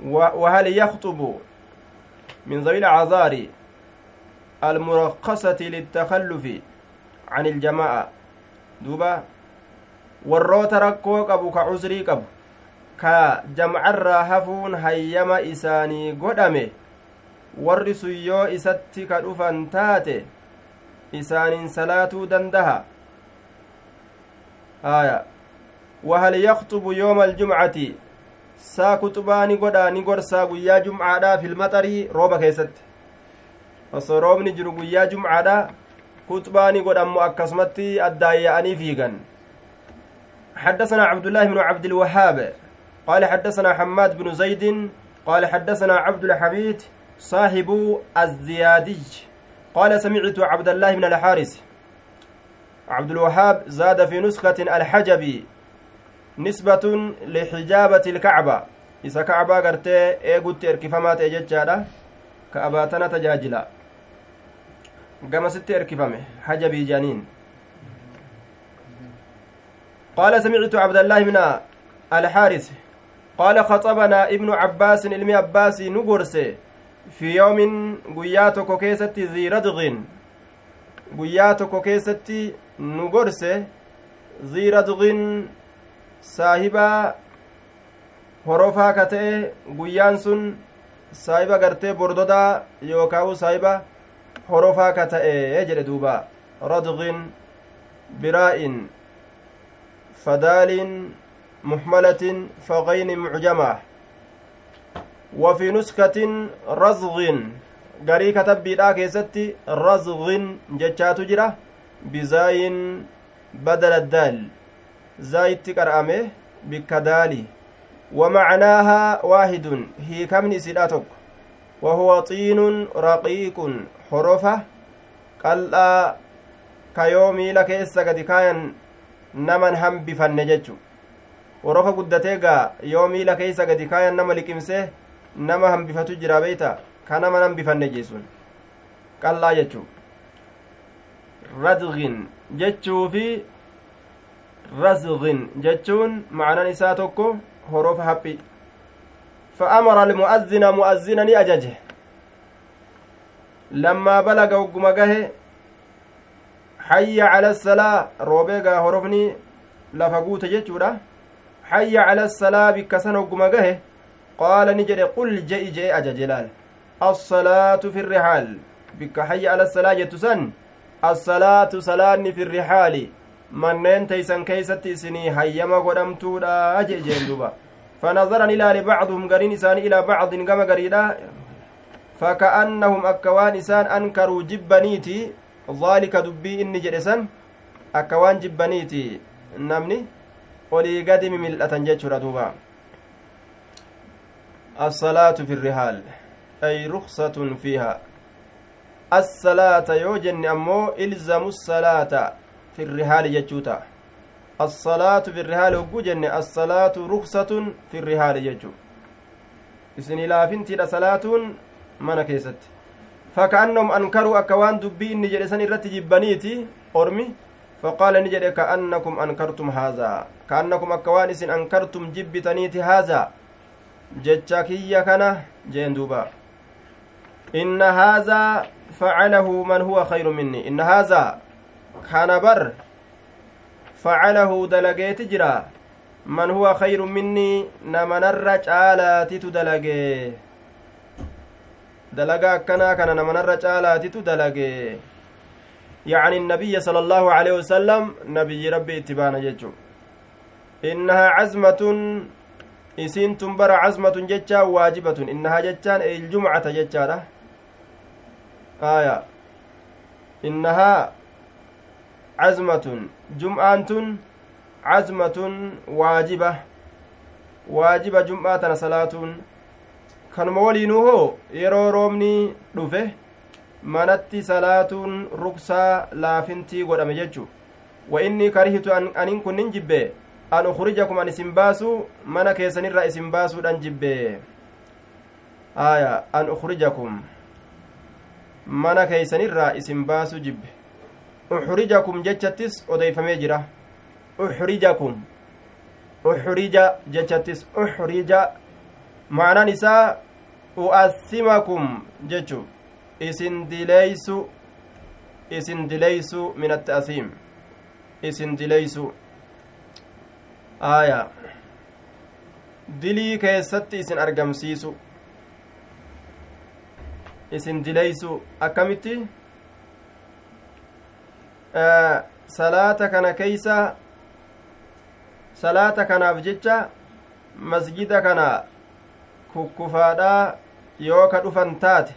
وهل يخطب من ذوي العذار المرخصة للتخلف عن الجماعة دوبا cusrii qabu ka jamcarraa hafuun hayyama isaanii godhame warri sun yoo isatti ka dhufan taate isaaniin salaatuu dandaha aya wahal yaktubu yooma aljumcati saa kuxubaa ni godha ni gorsaa guyyaa jumcaadha filmaxarii rooba keessatti osoo roobni jiru guyyaa jumcaadha kuxubaa ni godhammo akkasumatti addaayya'anii fiigan حدثنا عبد الله بن عبد الوهاب قال حدثنا حماد بن زيد قال حدثنا عبد الحميد صاحب الزيادج قال سمعت عبد الله بن الحارث. عبد الوهاب زاد في نسخة الحجبي نسبة لحجابة الكعبة. إذا كعبة قرتي إيقوت إركفامات إججادة كأباتنا تجاجلا. قام ست إركفامه حجبي جانين. قال سمعت عبد الله بن الحارث قال خطبنا ابن عباس علمي عباس نقرسي. في يوم قياتك كيست ذي ردغ قياتك كيست نقرسي ذي ردغ saahibaa horofaa ka ta'e guyyaan sun saahiba gartee bordodaa yookaan saahiba horofaa ka ta'e jedhe duuba radqin biraa'in fadaalin muhmalatin faqayni mucjamaa وفي نسكة رزغ garii katabbiidhaa keessatti razgin jechaatu jira bizaayin badala daal zaayitti qar'ame bikka daali ومعناها واحد هي كم نسيداتك وهو طين رقيق حرفة قلّا كيومي لك إسا كاين نمن هم horofa guddatee gaa yoo miila keeysa gadi kaayan nama liqimsee nama hambifatu jira beeyta ka nama hambifanne jeesun qallaa jechuu radgin jechuu fi razgin jechuun macnan isaa tokko horofa haphi فأمر المؤذن مؤذنا ni ajaje lammaa balaga hogguma gahe hayya cala salaa roobeegaa horofni lafa guute jechuudha hayya cala qaala ni jedhe qul je'i je'e ajaje laal assalaatu fi rihaal bikka hayya cala salaa jettu san assalaatu salaanni fi rihaali manneen teysan keeysatti isinii hayyama godhamtuudha jee jeen duba فنظر إلى بعضهم قرين إسان إلى بعض كما قريدا فكأنهم أكوان إسان أنكروا جبنيتي ذلك دبي إني جرسان أكوان جبنيتي نمني olii gadi mimil'atan jechuudha duuba fi rihaal ay ruksatun fiiha assalaata yoo jenne ammoo ilzamu salaata fi rihaali jechuu ta'a assalaatu fi rihaali hogguu jenne assalaatu ruksatun fi rihaali jechuu isin ilaafintiidha salaatuun mana keessatti faka'annahum ankaruu akka waan dubbii inni jedhe san irratti jibbaniiti ormi faqaala ni jedhe ka'annakum ankartum haazaa ka'annakum jecha kiyya kana jeen duuba inna haazaa facalahu man huwa khayru minni inna haazaa kana bar facalahu dalageeti jira man huwa khayru minni namanarra caalaatitu dalage dalaga akkanaa kana namanarra caalaatitu dalage يعني النبي صلى الله عليه وسلم نبي ربي اتبانا ججو إنها عزمة إسين تنبر عزمة ججا واجبة إنها ججان أي الجمعة ججارة آية إنها عزمة جمعة عزمة واجبة waajiba jum'aa tana salaatuun kanuma waliinuu hoo yeroo roobni dhufe manatti salaatuun ruksaa laafintii godhame jechu wa inni karihitu anin kunnin jibbe an ukrijakum an isin baasuu mana keessanirraa isin baasuudhan jibbe aya an ukrijakum mana keeysanirraa isin baasuu jibbe uxrijakum jechattis odeeyfamee jira uxrijakum uxrija jechattis uxrija maanaan isaa u'assimakum jechu isin dileysu isin dileysu min atta'siim isin dileysu aya dilii keessatti isin argamsiisu isin dileysu akkamitti salaata kana keeysa salaata kanaaf jecha masjida kana kukkufaadhaa yoo ka dhufan taate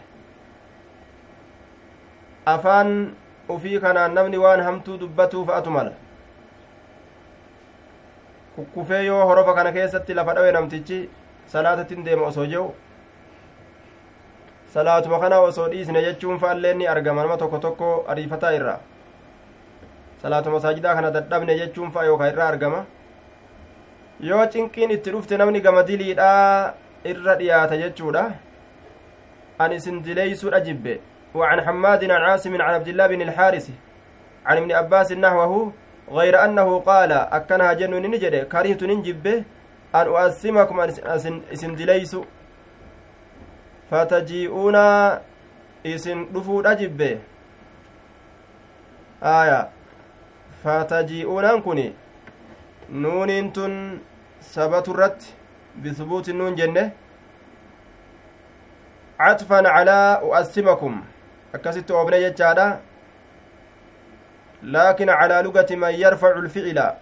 afaan ufii kanaan namni waan hamtuu dubbatuu fa'atu mala kukkufee yoo horofa kana keessatti lafa dhawe namtichi salaatattin deema osoo jehu salaatuma kana osoo dhiisne jechuun fa'allee ni argama nama tokko tokko ariifataa irra salaatuma masaajidaa kana dadhabne jechuun fa'a yookaan irraa argama yoo cinqiin itti dhufte namni gama diliidhaa irra dhiyaata jechuudha an isin dileeysuudha jibbe وعن حماد عن عاصم عن عبد الله بن الحارث عن ابن عباس غير أنه قال أكنها جنون نجد كرهت ننجب أن أؤسمكم إسن دليس فتجيئون إسن دفود أجب. آية. فتجيئون كني نون تن سبت الرت بثبوت النون جنة. عطفا على أؤسمكم. akkasitti oofne jechaadha laakin calaa lugati man yarfacu lficila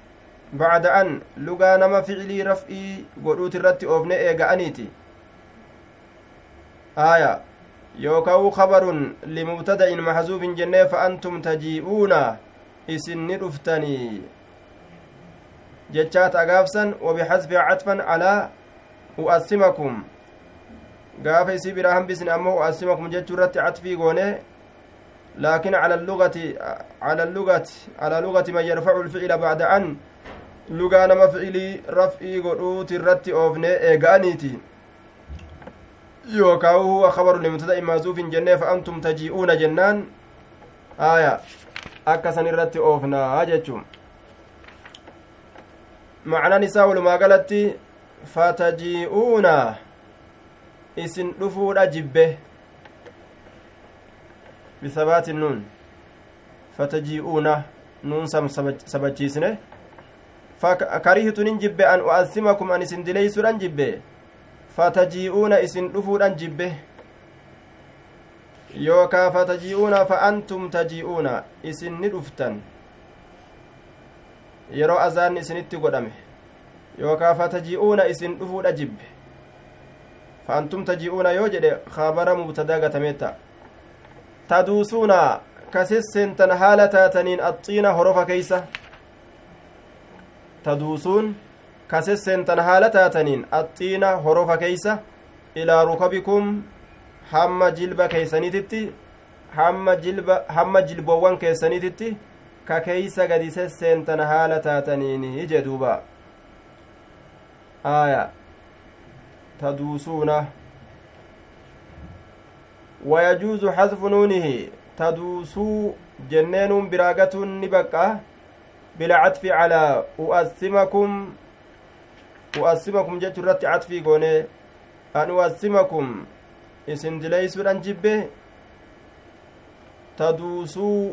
bacda an lugaa nama ficilii raf'ii godhuut irratti oofne eega'aniiti aya yookaa'u kabarun limubtada'in maxzuufin jennee fa antum tajii'uuna isin ni dhuftanii jechaata agaafsan wabixasfi catfan calaa u'assimakum gaafa isii biraa hambisne ammoo u'assimakum jechuu irratti cala allugati cala allugati calaa lugati man yarfacu lficila bacda an lugaa nama ficilii raf'ii godhuuti irratti oofne eega'aniiti yookaa huwa kabaru limubtada'in maazuufin jennee fa antum tajii'uuna jennaan aya akkasan irratti oofnaa jechuu macnaan isaa walumaa galatti fatajii'uuna isin dhufuudha jibbe fatajii'uuna nuun sabachiisne karihitunin jibbe an u'assimakum an isin dileeysuudhan jibbe fatajii'uuna isin dhufuudhan jibbe yookaa fatajii'uuna fa antum tajii'uuna isin ni dhuftan yeroo azaanni isinitti godhame yookaa fataji'uuna isin dhufuudha jibbe فأنتم تجيئون يوجد خبر مبتدا غتميتا تدوسون كسسن تنهالة تاتنين الطين هرف كيسة. تدوسون كسسن تنهالة تاتنين الطين هرف كيسة. إلى ركبكم هم جلب كيسانيتتي هم جلب هم جلبوان كيسانيتتي ككيسة قد سسن تنهالة تاتنين يجدوبا آية. تدوسون ويجوز حذف نونه. تدوسوا جنين براقة نبقى بالعطف على أؤسمكم أؤسمكم جت الرت عطفي قوني. أن أؤسمكم إسن دليسودان جبه. تدوسوا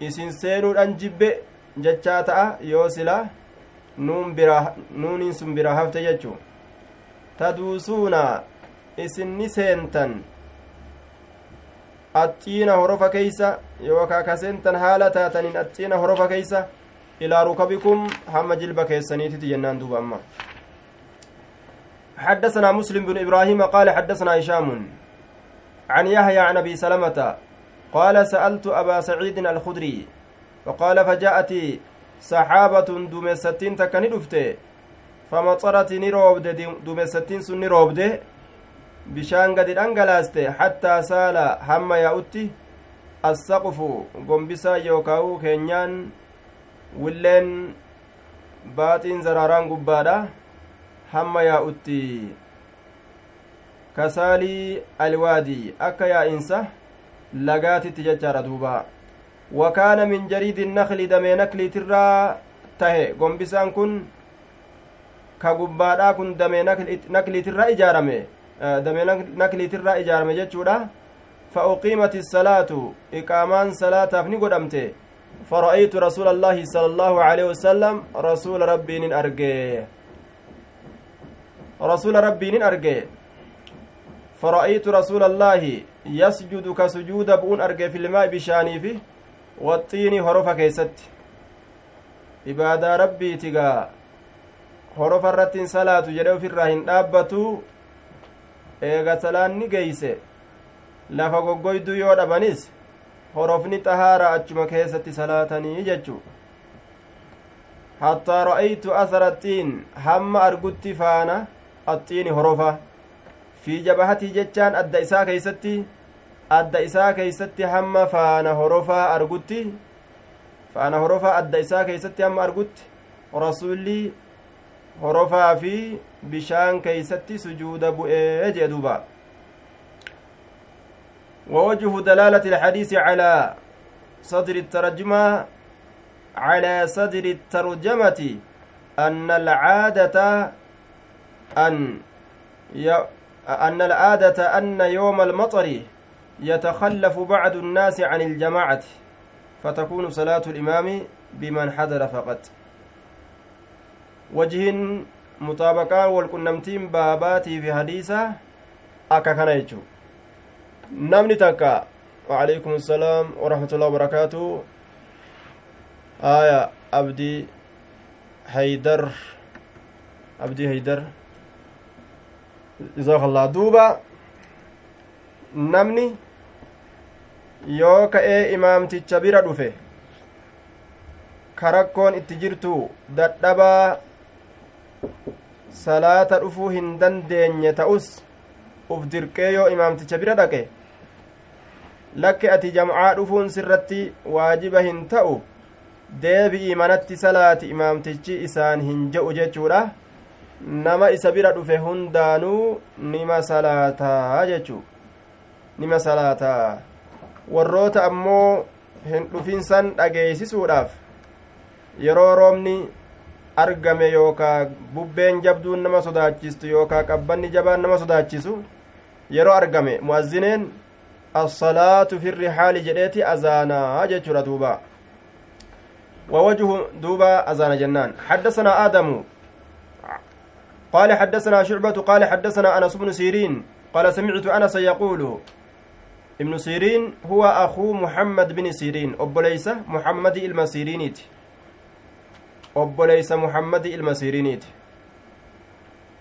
isin seenuudhaan jibbe jechaa ta'a yoo sila nuuniin sun bira hafte jechuu taduusuuna isinni seentan axxiina horofa keeysa yookaa ka seentan haala taataniin axxiina horofa keeysa ilaa rukabikum hamma jilba keessaniititi jennaan duuba amma حدثنا مسلم بن إبراهيم قال حدثنا هشام عن يحيى عن أبي سلمة قال سألت أبا سعيد الخدري فقال فجاءت سحابة دمستين تكني دفته فمطرت نروبد دمستين سن bishaan gadi dhangalaaste hattaa saala hamma yaa'utti assaqfu gombisaa yookaa'u keenyaan willeen baaxiin zaraaraan gubbaadha. Hamma yaa'utti kasaalii alwaadii akka yaa'insa lagaatitti jechaadha duuba. Wakaana min jariidi nakli damee nakliitirraa tahe. Gombisaan kun ka gubbaadhaa kun damee nakliitirraa ijaarame damee nakliitirraa ijaarame jechuudha fa uqiimat isalaatu iqaamaan salaataaf ni godhamte فرأيت رسول الله صلى الله عليه وسلم رسول ربي نين أرجي رسول ربي نين أرجي فرأيت رسول الله يسجد كسجود بؤون أرجي في الماء بشاني فيه waxxiini horofa keessatti ibaadaa rabbiitigaa horofa irratti hin salaatu jedhe ofirraa hin dhaabbatu eega salaanni geeyse. Lafa goggoyduu yoo dhabanis horofni xahaara achuma keessatti salaatanii jechuu hattaa ra'aytu asara axxiin hamma argutti faana axxiini horofa. Fi jabahatii jechaan adda isaa keeysatti adda isaa keeysatti hamma faana horofaa argutti faana horofaa adda isaa keeysatti hamma argutti. Rasulli horofaa fi bishaan keeysatti sujuuda bu'ee jee duuba. ووجه دلالة الحديث على صدر الترجمة على صدر الترجمة أن العادة أن ي... أن العادة أن يوم المطر يتخلف بعض الناس عن الجماعة فتكون صلاة الإمام بمن حضر فقط. وجه مطابقة والكنمتين باباتي في حديثة أكا كان يجو namni takka السلام ورحمة الله وبركاته آية abdii haydar abdii haydar jazakallah duuba namni yoo ka'ee imaamticha bira dhufe karakkoon itti jirtu dadhabaa salaata dhufuu hin dandeenye ta'us uf dirqee yoo imaamticha bira dhaqe lakke ati jam'aa dhufuun sirratti waajiba hin ta'u deebi'ii manatti salaati imaamtichi isaan hin je'u jechuudha. Nama isa bira dhufe hundaanuu nima salaataa jechuu nima salaataa. Warroota ammoo hin dhufinsan dhageeysisuudhaaf yeroo roobni argame yookaa bubbeen jabduun nama sodaachistu yookaa qabbanni jabaan nama sodaachisu yeroo argame mu'azzineen assalaatu fi rihaali jedheeti azaanaa jechuudha duuba ووجه دوبا أزان جنان حدثنا آدم قال حدثنا شعبة قال حدثنا أنس بن سيرين قال سمعت أنس يقول ابن سيرين هو أخو محمد بن سيرين أبوليس محمد المسيرينيت أبوليس محمد المسيرينيت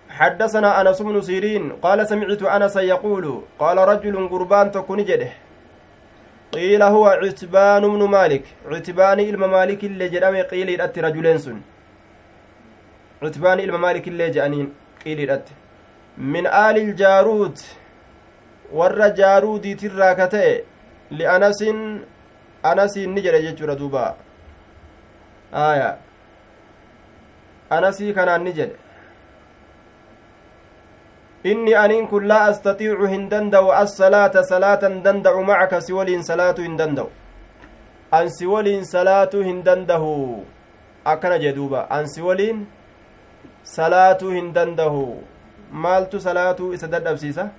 حدثنا أنس بن سيرين قال سمعت أنس يقول قال رجل قربان تكون جده قيل هو عتبان بن مالك عتبان إلما مالك اللي جرم قيل إرأت رجلين سن عتبان إلما مالك اللي جانين قيل إرأت من آل الجارود ور جارودي تراكته لأنس أنس نجر ججر دوبا آية أنسي كان نجر inni aniin kun laa astatiicu hin danda'u assalaata salaatan danda'u macaka si waliin salaatu hin danda'u an si waliin salaatuu hin dandahu akkana jee duuba an si waliin salaatuu hin dandahu maaltu salaatuu isa dadhabsiisa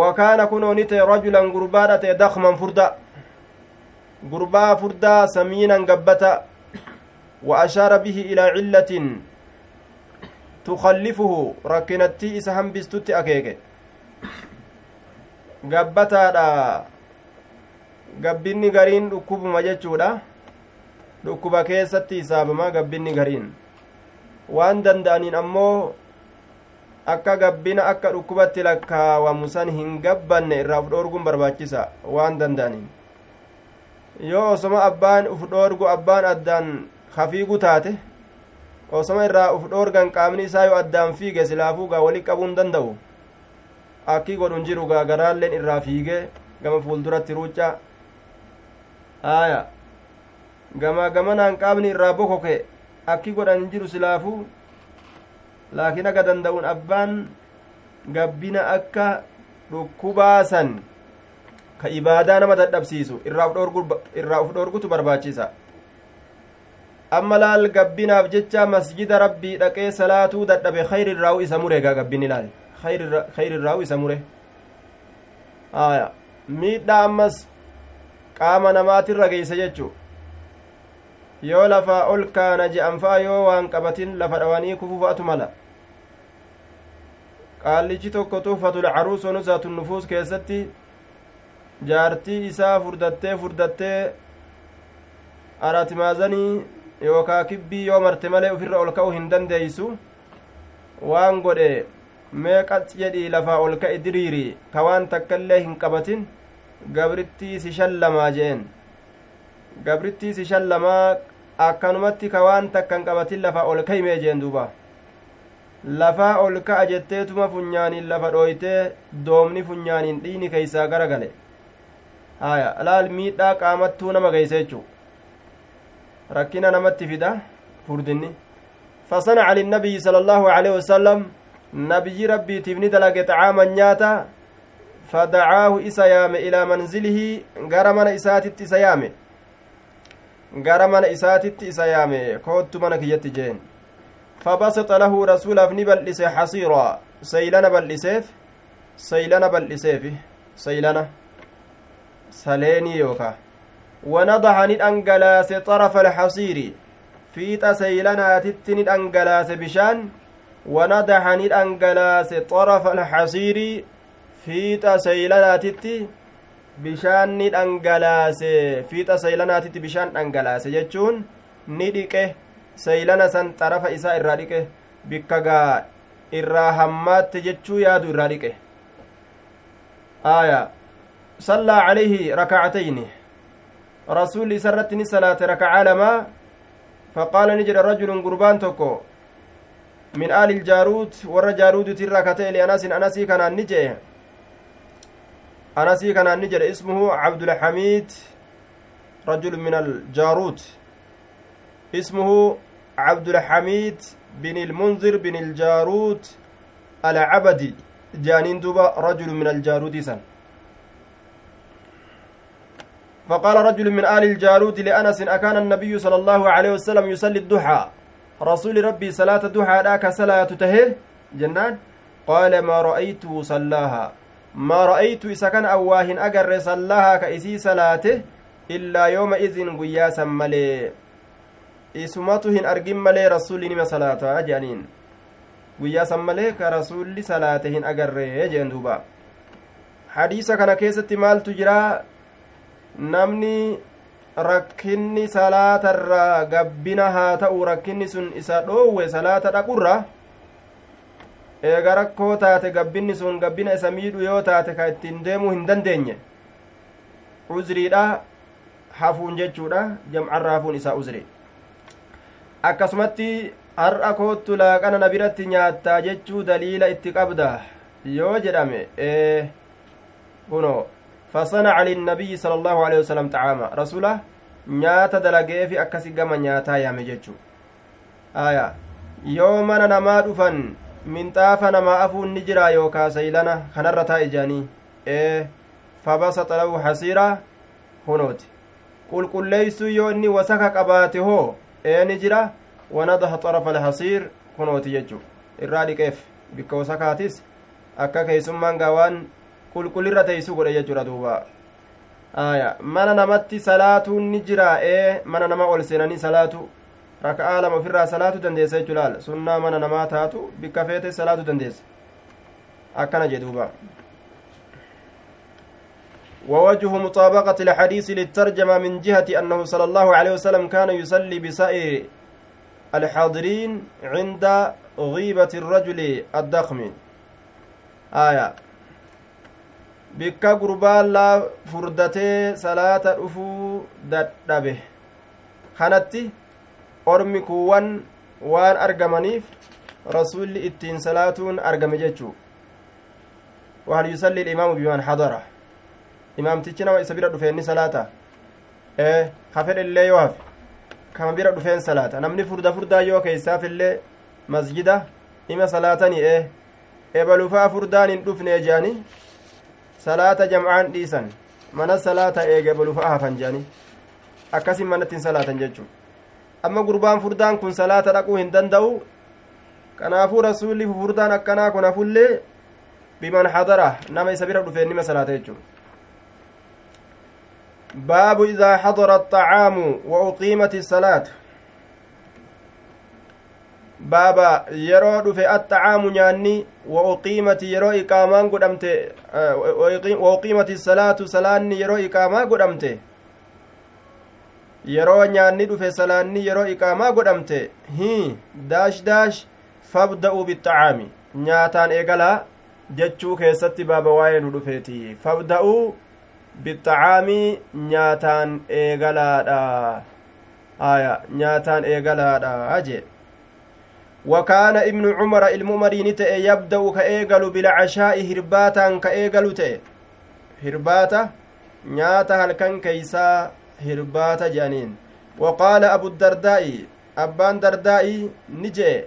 wakaana kunoo ni ta'e rajulan gurbaadha ta'e dakman furda gurbaa furdaa samiinan gabbata ashaara bihi ilaa cillatin tukallifuhu rakkinattii isa hambistutti akeeke gabbataadha gabbinni gariin dhukkubuma jechuudha dhukkuba keessatti isaabama gabbinni gariin waan danda'aniin ammoo akka gabbina akka dhukkubatti lakkaawamu san hin gabbanne irraa uf dhoorguun barbaachisa waan danda'aniin yoo osoma abbaan uf dhoorgu abbaan addaan hafiigu taate osoma irraa uf dhoorgan qaamni isaa yoo addaan fiige silaafuu gaa wali qabuun danda'u akki godhun jiru gaa garaalleen irraa fiige gama fuulduratti ruucca aya gama gamanaan qaamni irraa bokoke akki godhan jiru silaafuu laakiin akka danda'uun abbaan gabbina akka dhukkubaasan ka ibaadaa nama dadhabsiisu irraa uf dhoorgutu barbaachisa amma laal gabbinaaf jecha masjida rabbii dhaqee salaatuu dadhabe khayri irraawu isa mure gaa gabbin ilaal khayri isa mure aya miidhaa ammas qaama namaatirra geeysa jechu yoo lafaa ol kaana je'an fa'a yoo waan qabatin lafa dhawanii kufuu fa'atu mala qaallichi tokko tuufatul caruuso nusaatu nufuus keessatti jaartii isaa furdattee furdattee araatimaazanii yookaa kibbii yoo marte malee ufirra ol ka'uu hin dandeeysu waan godhe mee qax jedhii lafaa ol ka'e diriiri? Ka waan takka illee hin qabatin? Gabrittii si shallamaa jeen. Gabrittii si shallamaa akkanumatti ka waan takka hin qabatin lafaa ol ka'imee jeen duuba. Lafaa ol ka'a jetteetuma funyaaniin lafa dhooytee doomni funyaaniin dhiini keeysaa gara gale haya laal miidhaa qaamattuu nama geeyse jechuu rakkina namatti fida furdinni. فصنع للنبي صلى الله عليه وسلم نبي ربي تبني دلق طعاما نياتا فدعاه إسيام إلى منزله غرمنا إساتت إسيام غرمنا إساتت إسيام كوت منك يتجين فبسط له رسول ابن بلس حصيرا سيلنا بلسيف سيلنا بلسيف سيلنا سليني يوكا ونضح ندأنجلاس طرف الحصير bishaan wanadaxa ni dhangalaase xarafa alxasiiri fiixa seeylanaatitti bishaan ni dhangalaase fiixa seeylanaatitti bishaan dhangalaase jechuun ni dhiqe seeylana san xarafa isaa irraa dhiqe bikka gaa irraa hammaatte jechuu yaadu irraa dhiqe aya sallaa calayhi rakacatayni irratti ni salaate rakacaa lamaa فقال نجد رجل قربان تكو من آل الجارود ور جارود ترى كتئ لأناس أناسي كان نجي أناسي كان نجد اسمه عبد الحميد رجل من الجارود اسمه عبد الحميد بن المنذر بن الجارود العبدي جانين دوبا رجل من الجارود سن. فقال رجل من آل الجارود لأنس أكان النبي صلى الله عليه وسلم يصلي الضحى. رسول ربي صلاة الضحى ذاك صلاة تهي جنان. قال ما رأيت صلاها. ما رأيت إذا كان أواهن أجر صلاها كإسي صلاته إلا يومئذ قياسا ملي. isumatuhin argin malee rasulli nima salaataa jedhaniin guyyaa san malee ka rasulli salaate hin agarree jeen duuba hadiisa namni rakkinni salaatarraa gabbina haa ta'u rakkinni sun isa dhoowwe salaata dhaqurra? Eega rakkoo taate gabbinni sun gabbina isa miidhu yoo taate ka ittiin deemuu hin dandeenye? Uzriidha hafuun jechuudha jamcarra hafuun isaa uzrii akkasumatti har'a koottu laaqana na biratti nyaattaa jechuu daliila itti qabda. Yoo jedhame ee kuno fasanaca linnabiyyi sala allahu alehi wasalam xacaama rasula nyaata dalageefi akkasi gama nyaataa yaame jechuu aya yoo mana namaa dhufan minxaafa namaa afuun ni jira yookaa saylana kanarra taa ijaanii ee fabasaxa lahu hasiira hunooti qulqulleeysuu yoo inni wasaka qabaate hoo eeni jira wanadaha xarafa alhasiir kunooti jechu irraa dhiqeef bikka wasakaatis akka keeysummaan gaa waan qulqullirra teeysu godhe jechuudha duuba aya mana namatti salaatuun ni jira ee mana nama ol seenanii salaatu raka'aa lama ofirraa salaatu dandeessa jechuu laal sunnaa mana namaa taatu bikka feete salaatu dandeessa akkana jee duuba ووجه مطابقة الحديث للترجمة من جهة أنه صلى الله عليه وسلم كان يصلي بسائر الحاضرين عند غيبة الرجل الضخم آية bikka gurbaan laa furdatee salaata dhufuu dadhabe. Kanatti ormi kuuwwan waan argamaniif rasulli ittiin salaatuun argame jechuu. Wahal yusalli ilimaamu biman hadara. Imaamtichi nama isa bira dhufeenni salaata? Ee ka fedhellee yoo hafe. Kama bira dhufeen salaata. Namni furda furdaa yoo keeysaaf illee masjida ima salaatani ee ebalufaa furdaan hin dhufne jeani salaata jam'aan dhiisan mana salaata eege ebalufaa hafan jeani akkasin manatti hin salaatan jechuu amma gurbaan furdaan kun salaata dhaquu hin danda'u kanaafuu rasuulli furdaan akkanaa kun hafullee biman hadara nama isa bira dhufeen nima salaata jechuu باب إذا حضر الطعام وأقيمت الصلاة baaba yeroo dhufe axxacaamu nyaanni wauqiimati yeroo iqaamaan godhamte eh, wauqiimati salaatu salaanni yeroo iqaamaa godhamte. Yeroo nyaanni dhufe salaanni yeroo iqaamaa godhamte. Hi daash daash fabda'uu bixacaami nyaataan eegalaa jechuu keessatti baaba waa'ee nu dhufeeti. Fabda'uu bixacaamii nyaataan eegalaadha aya nyaataan eegalaadha jedhe وكان ابن عمر المؤمرين تأي يبدأ كأيقل بالعشاء هرباتا كأيقل تأي هرباتا نياتا هلكن كيسا هرباتا جانين. وقال أبو الدرداء أبان درداء نجي.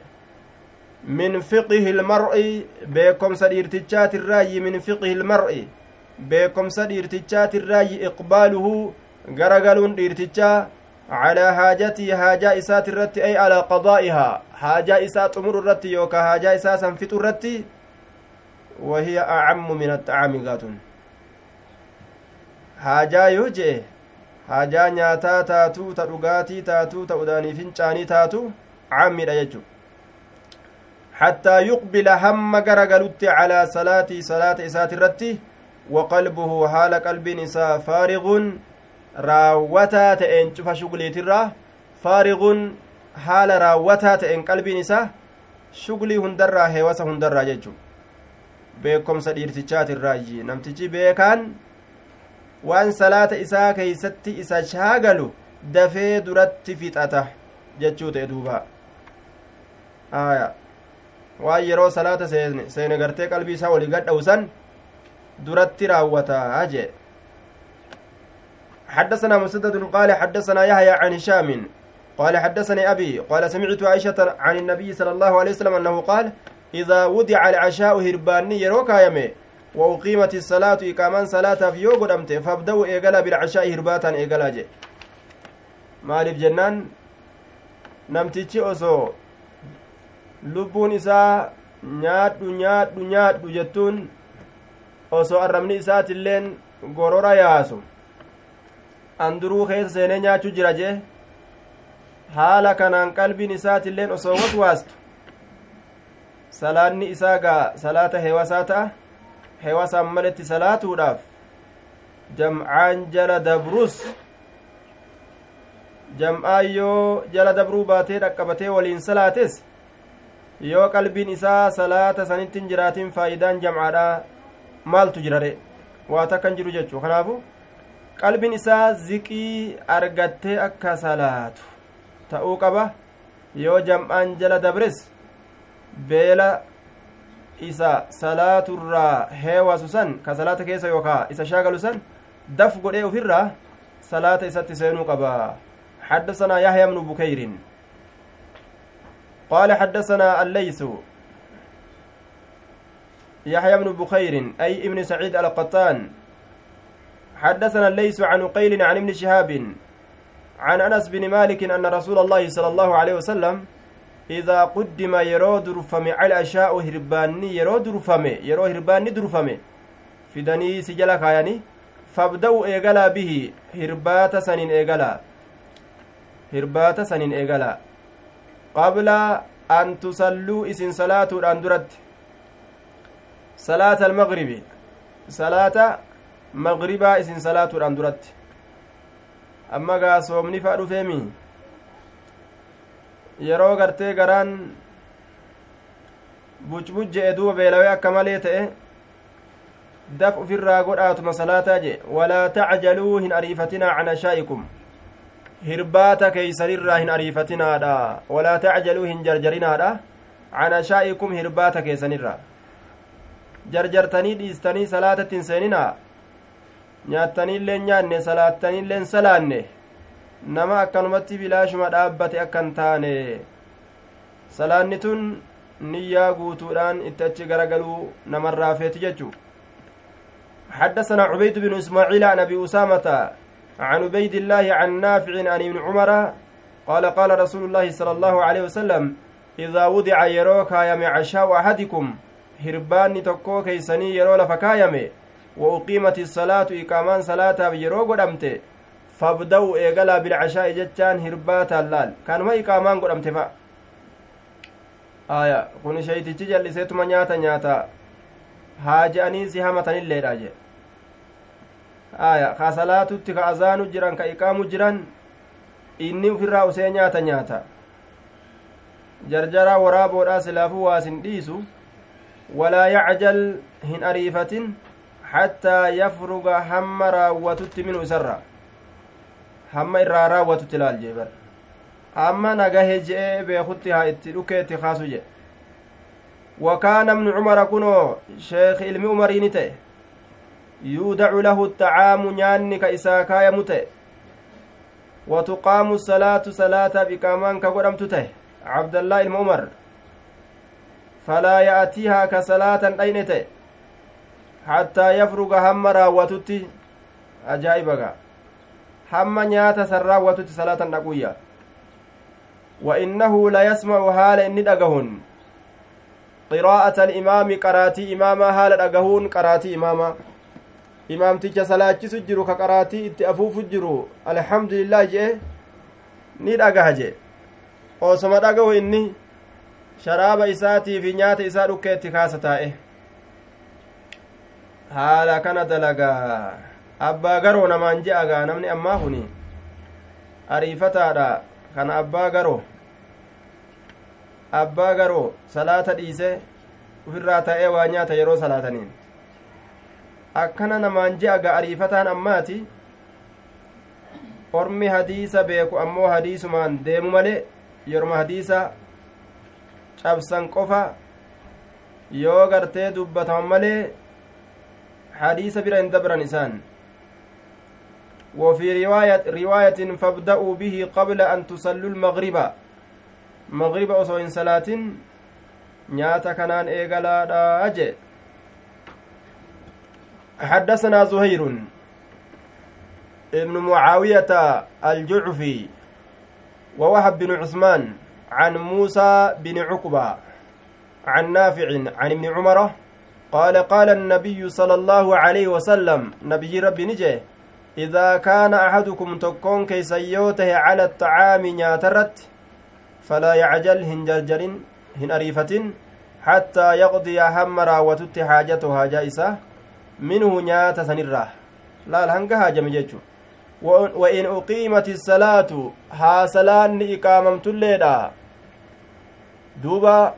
من فقه المرء بكم سديرتجات الرأي من فقه المرء بكم سديرتجات الرأي إقباله غرغلون ديرتجا على حاجتي حاجة إسات الرتي أي على قضائها. إسات أمر الرتي يوكا حاجة إسات سنفت الرتي وهي أعم من الطعام قاتل حاجة يوجئ haajaa nyaataa taatuu ta dhugaatii taatuu ta udaanii fincaanii taatu caammiidha jechu hattaa yuqbila hamma garagalutti calaa salaatii salaata isaati irratti waqalbuhu haala qalbiin isaa faarigun raawwataa ta'een cufa shugliitirraa faarigun haala raawwataa ta'een qalbiin isaa shuglii hundarraa heewasa hundarraa jechu beekomsa dhiirtichaatirraayyi namtichi beekaan waan salaata isaa keeysatti isa shaagalu dafee duratti fixata jechuu ta'e duuba aya waan yeroo salaata seene gartee qalbii isaa walii gadha'usan duratti raawwata jee حدثنا مسدد قال حدثنا يحيى عن هشام قال حدثني أبي قال سمعت عائشة عن النبي صلى الله عليه وسلم أنه قال إذا وضع العشاء هرباني يروكا يمي وأقيمت الصلاة إقامان صلاة في يوغو دمت فابدأوا إيقلا بالعشاء هرباتا إيقلا جي. maaliif jennaan namtichi osoo lubbuun isaa nyaadhu nyaadhu nyaadhu jettuun osoo arrabni isaatilleen gorora yaasu anduruu keessa seenee nyaachuu jira jee haala kanaan qalbiin isaatilleen osoo waswaastu salaanni isaa gaa salaata heewasaa ta'a heewasaan maletti salaatuudhaaf jam'aan jala dabrus jam'aan yoo jala dabruu baatee dhaqqabatee waliin salaates yoo qalbiin isaa salaata sanitti hin jiraatin faayidaan jam'aadha maaltu jirare waa takkan jiru jechuu kanaafu qalbiin isaa ziqii argattee akka salaatu ta'uu qaba yoo jam'aan jala dabres beela isa salaaturraa heewasu san ka salaata keessa yookaa isa shaagalu san daf godhee ofirraa salaata isatti seenuu qaba حدثنا يحيى بن بكير قال حدثنا الليث يحيى بن بخير أي ابن سعيد القطان حدثنا الليث عن قيل عن ابن شهاب عن أنس بن مالك أن رسول الله صلى الله عليه وسلم إذا قدم يرو درفم على أشاء هرباني يرو درفم يرو هرباني درفم في دني سجلك يعني؟ فابدأوا إيقلا به هربات سنين إيقلا hirbaata saniin eegala qabla an tusalluu isin salaatuudhaan duratti salaata almagribi salaata magribaa isin salaatuudhaan duratti amma gaa soomni faa dhufeemi yeroo gartee garaan bucbucje'e duuba beelawee akka malee ta'e daf ufirraa godhaatuma salaataa je walaa tacjaluu hin ariifatinaa can ashaa'ikum hirbaata keeysanirraa hin ariifatinaadha walaa tacjaluu hin jarjarinaadha can ashaa'ikum hirbaata keessanirra jarjartanii dhiistanii salaatatti hin seeninaa nyaattaniillee nyaanne salaattaniilleen salaanne nama akkanumatti bilaashuma dhaabbate akkan taane salaanni tun niyyaa guutuudhaan itti achi garagaluu namarraa feeti jechuu حدثنا عبيد بن إسماعيل عن أبي أسامة عن عبيد الله عن نافع عن ابن عمر قال قال رسول الله صلى الله عليه وسلم إذا وضع يروك يم عشاء أحدكم هرباني تكو كيسني يرو لفكايمه وأقيمت الصلاة إقامان صلاة يرو قدمت فابدأوا إيقلا بالعشاء جتان هرباتا اللال كان ما إقامان قدمت فا آية كون شيء تجل نياتا haaja'anii si hamatanilleedha jee aya ka salaatutti ka azaanu jiran ka iqaamu jiran inni ufirraa usee nyaata nyaata jarjaraa waraaboodhaa silaafuu waasin dhiisu walaa yacjal hin ariifatin isarra hamma irraa raawwatutti ilaal jee bar amma nagahe je'ee beekutti haa itti dhukkee itti kaasu jedhe وكان ابن عمر كنو شيخ علم عمرين تئ يودع له الطعام نياني كإساكا يمتئ وتقام الصلاة صلاة بكامان كقدم تته عبد الله عمر فلا يأتيها كصلاة أين تئ حتى يفرغ هم راوتتي أجائبك هم نيات سر راوتتي صلاة نقوية وإنه لا يسمع حال إني دقهن qiraa'ata alimaami qaraatii imaamaa haala dhagahuun qaraatii imaamaa imaamticha salaachisu jiru ka qaraatii itti afuufu jiru alhamdulillah jee ni dhagaha jee osoma dhagahu inni sharaaba isaatii fi nyaata isaa dhukkeetti kaasa taa'e haala kana dalagaa abbaa garoo namaan je'agaa namni ammaa kuni ariifataadha. Kana abbaa garoo. Abbaa garoo salaata dhiise ufirraa ta'ee waa nyaata yeroo salaataniin. Akkana namaan je'a ga'ariifataan ammaati? Ormi hadiisa beeku ammoo hadiisumaan deemu malee yeroma hadiisa cabsan qofa yoo gartee dubbataman malee bira hin dabran isaan وفي رواية رواية فابدأوا به قبل أن تصلوا المغرب. osoo hin salaatin nyaata kanaan eegalaadha jee حدثنا زهير. ابن معاوية الجعفي ووهب بن عثمان عن موسى بن عقبة عن نافع عن ابن عمر قال قال النبي صلى الله عليه وسلم نبي ربي نجي إذا كان أحدكم تكون كيسيوته على الطعام نياترت فلا يعجل هن جرجر هن أريفة حتى يقضي هم راوتت حاجته جائسة منه نيات سنرة. لا الهنگ هاجم جيتشو. وإن أقيمت الصلاة ها سلان إقاممت الليلة دوبا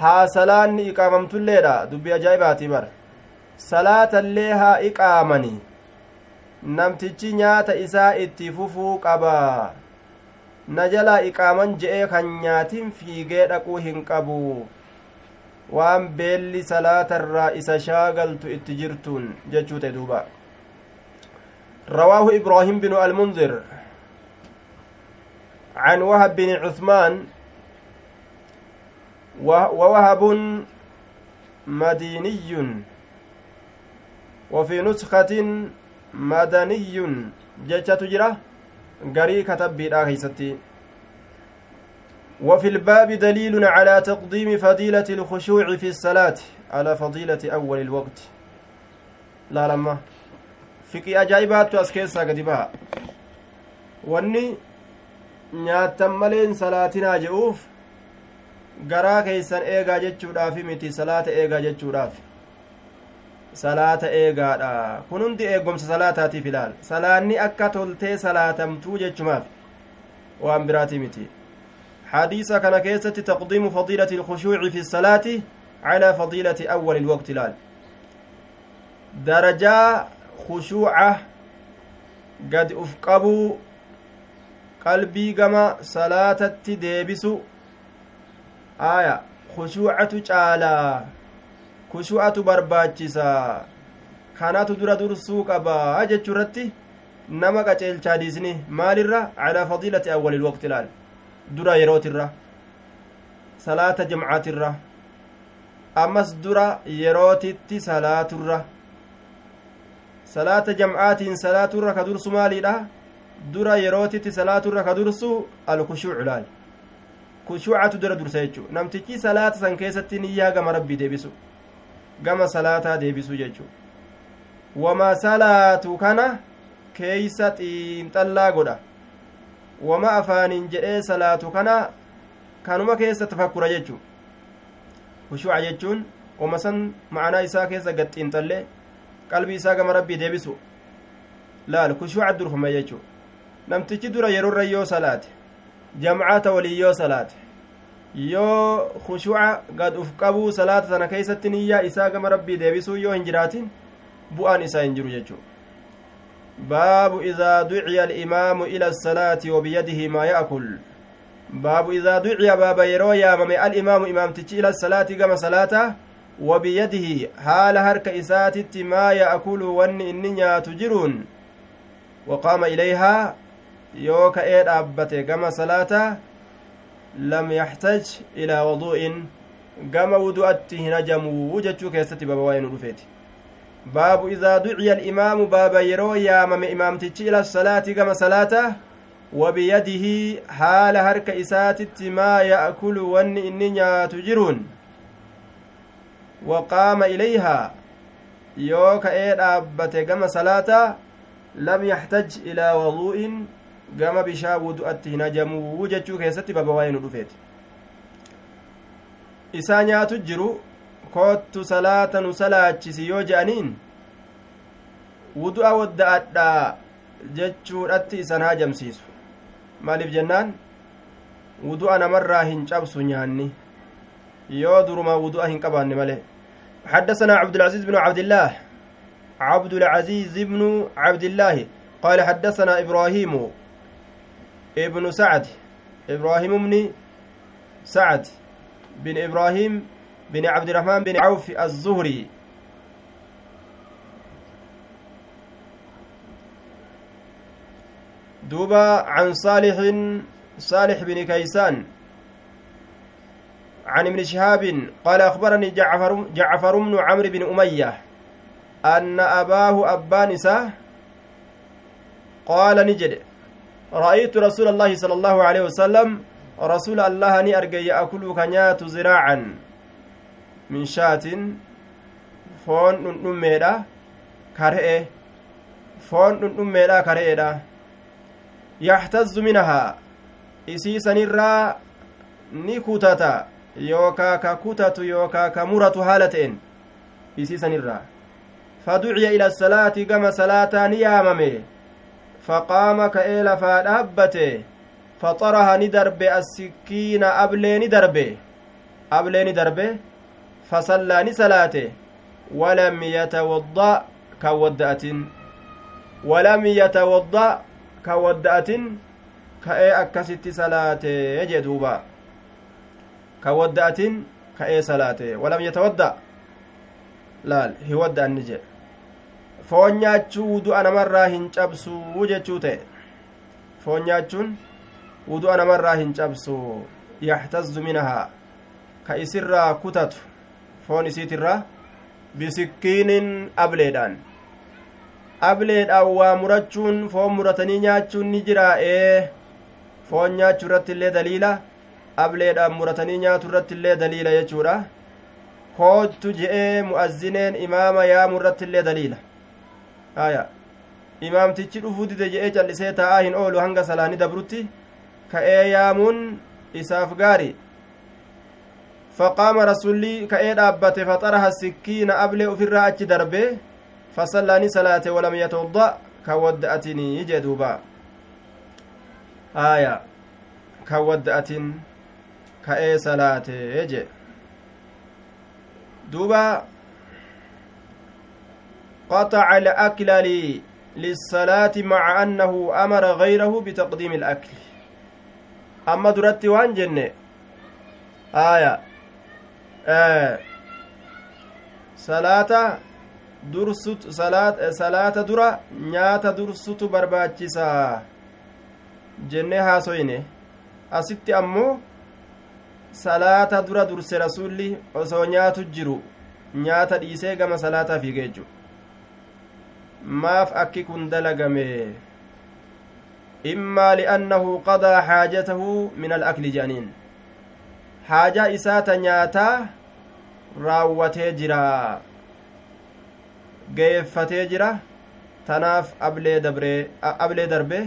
haa salaanni iqaamamtulleedha dubbi ajaa'ibaati bar salaatallee haa iqaamani namtichi nyaata isaa itti fufuu qabaa na jalaa iqaaman je'ee kan nyaatin fiigee dhaquu hin qabu waan beelli salaatarraa isa shaagaltu itti jirtuun jechuu ta'e duuba رواه إبراهيم بن المنذر عن وهب بن عثمان ووهب مديني وفي نسخة مدني جتة تجرة garii katabbiidha keeysatti وفي الباب دليل على تقديم فضيلة الخشوع في الصلاة على فضيلة أول الوقت. لا لما فقي أجايبات أسكيسا قدبها واني nyaattan maleen salaatinaa je'uuf garaa keeysan eegaa jechuudhaafi miti salaata eegaa jechuudhaaf salaata eegaadha kun hundi eegomsa salaataatiif ilaal salaanni akka toltee salaatamtuu jechumaaf waan biraatii miti حديث كان كيسة تقديم فضيلة الخشوع في الصلاة على فضيلة أول الوقت لال درجة خشوعة قد أفقبوا qalbii gama salaatatti deebisu aya khushuucatu caalaa khushuucatu barbaachisa kanatu dura dursuu qabaa jechuu irratti nama qaceelchaa diisni maalirra calaa fadiilati awwalil waqti laal dura yerootirra salaata jamcaatirra ammas dura yerootitti salaaturra salaata jamcaatiin salaaturra ka dursu maaliidha dura yerootitti salaaturra ka dursu alkushuucu laal kushuucatu dura dursa jechu namtichi salaata san keessatti niyyaa gama rabbii deebisu. Gama salaataa deebisu jechu wama salaatu kana keeysa xiinxallaa godha. Wama afaaniin jedhee salaatu kana kanuma keessa tafakkura jechu kushuuca jechuun wama san ma'anaa isaa keessa gad xiinxallee qalbii isaa gama rabbii deebisu. Laal kushuuca durfame jechuu namtichi dura yeroorra yoo salaate jamcata walii yoo salaate yoo khushuca gad uf qabuu salaata sana keeysatti niyyaa isaa gama rabbii deebisuu yoo hin jiraatin bu'aan isaa hin jiru jechuu baabu idaa duciya alimaamu ila asalaati wabiyadihi maa ya'kul baabu idaa duciya baaba yeroo yaamame alimaamu imaamtichi ila asalaati gama salaata wabiyadihi haala harka isaatitti maa ya'kulu wanni inni nyaatu jiruun waqaama ilayhaa yoo ka'ee dhaabbate gama salaata lam yaxtaj ilaa waduu'in gama wudu'atti hin ajamuu jechuu keessatti baaba waa'ee nu dhufeeti baabu idaa duciya alimaamu baaba yeroo yaamame imaamtichi ila salaati gama salaata wabiyadihi haala harka isaatitti maa ya'kulu wanni inni nyaatu jiruun waqaama ilayhaa yoo ka'ee dhaabbate gama salaata lam yaxtaj ilaa waduu'in gama bishaa wudu'atti hin ajamuu jechuu keessatti baba waa'ee nu dhufeeti isaa nyaatu jiru koottu salaata nu salaachisi yoo je'aniin wudu'a wadda'adhaa jechuudhatti isan hajamsiisu maaliif jennaan wudu'a namarraa hin cabsu nyaanni yoo duruma wudu'a hin qabaanne malee حدثنا عبد العزيز بن عبد الله عبد العزيز بن عبد الله قال حدثنا إبراهيم ابن سعد. إبراهيم بن سعد بن إبراهيم بن عبد الرحمن بن عوف الزهري. دوبا عن صالح صالح بن كيسان. عن ابن شهاب قال أخبرني جعفر جعفر بن عمرو بن أمية أن أباه أبان قال نجد رأيت رسول الله صلى الله عليه وسلم رسول الله ني أرجى يأكل كنيات زراعا من شاة فون نميرا كرئه فون نميرا كرئه يحتز منها. isii sanirraa ni kutata yookaa ka kutatu yookaa ka muratu haala ta'en isii sanirraa faduciya ila ni darbe ablee ni darbe fasallaa ni salaate walam yatawadda kan wadda'atin walam yatawadda kan wadda'atin ka'ee akkasitti salaate jee duuba kan wadda'atin ka'ee salaate walam yatawadda laal hiwadda'anni jedhe foon nyaachuu wudu'a namarraa hin cabsuu jechuu ta'e. Foon nyaachuun wudu'a namarraa hin cabsu yaxtazzu minahaa ka isirraa kutatu. Foon isiitirraa bisikkiinin ableedhaan. Ableedhaan waa murachuun foon muratanii nyaachuun ni jira ee. Foon nyaachuu irratti illee daliila. Ableedhaan muratanii nyaatu irratti illee daliila jechuudha. Koottu je'ee mu'azzineen imaama yaamu irratti illee daliila haya imaamtichi dhufuu dide je'ee callisee taa'aa hin oolu hanga salaani dabrutti ka'ee yaamuun isaaf gaari. Faqaama rasulli ka'ee dhaabbate faxaraha sikkiina ablee ufirraa achi darbe fasallaani salaate walam yatawadda kan wadda'atinii jee duuba. Haya kan wadda'atin ka'ee salaate jee. Duuba قطع الأكل للصلاة مع أنه أمر غيره بتقديم الأكل أما درت وان جنة آية آه صلاة dursut salaata dura nyaata dursutu barbaachisaa jennee haasoyne asitti ammoo salaata dura durse rasulli osoo nyaatu jiru nyaata dhiisee gama salaataa fiige jechu maaf akki kun dalagame immaa li'annahu qadaa xaajatahu min alakli jedhaniin haajaa isaata nyaataa raawwatee jira geeffatee jira tanaaf ablee dabre ablee darbe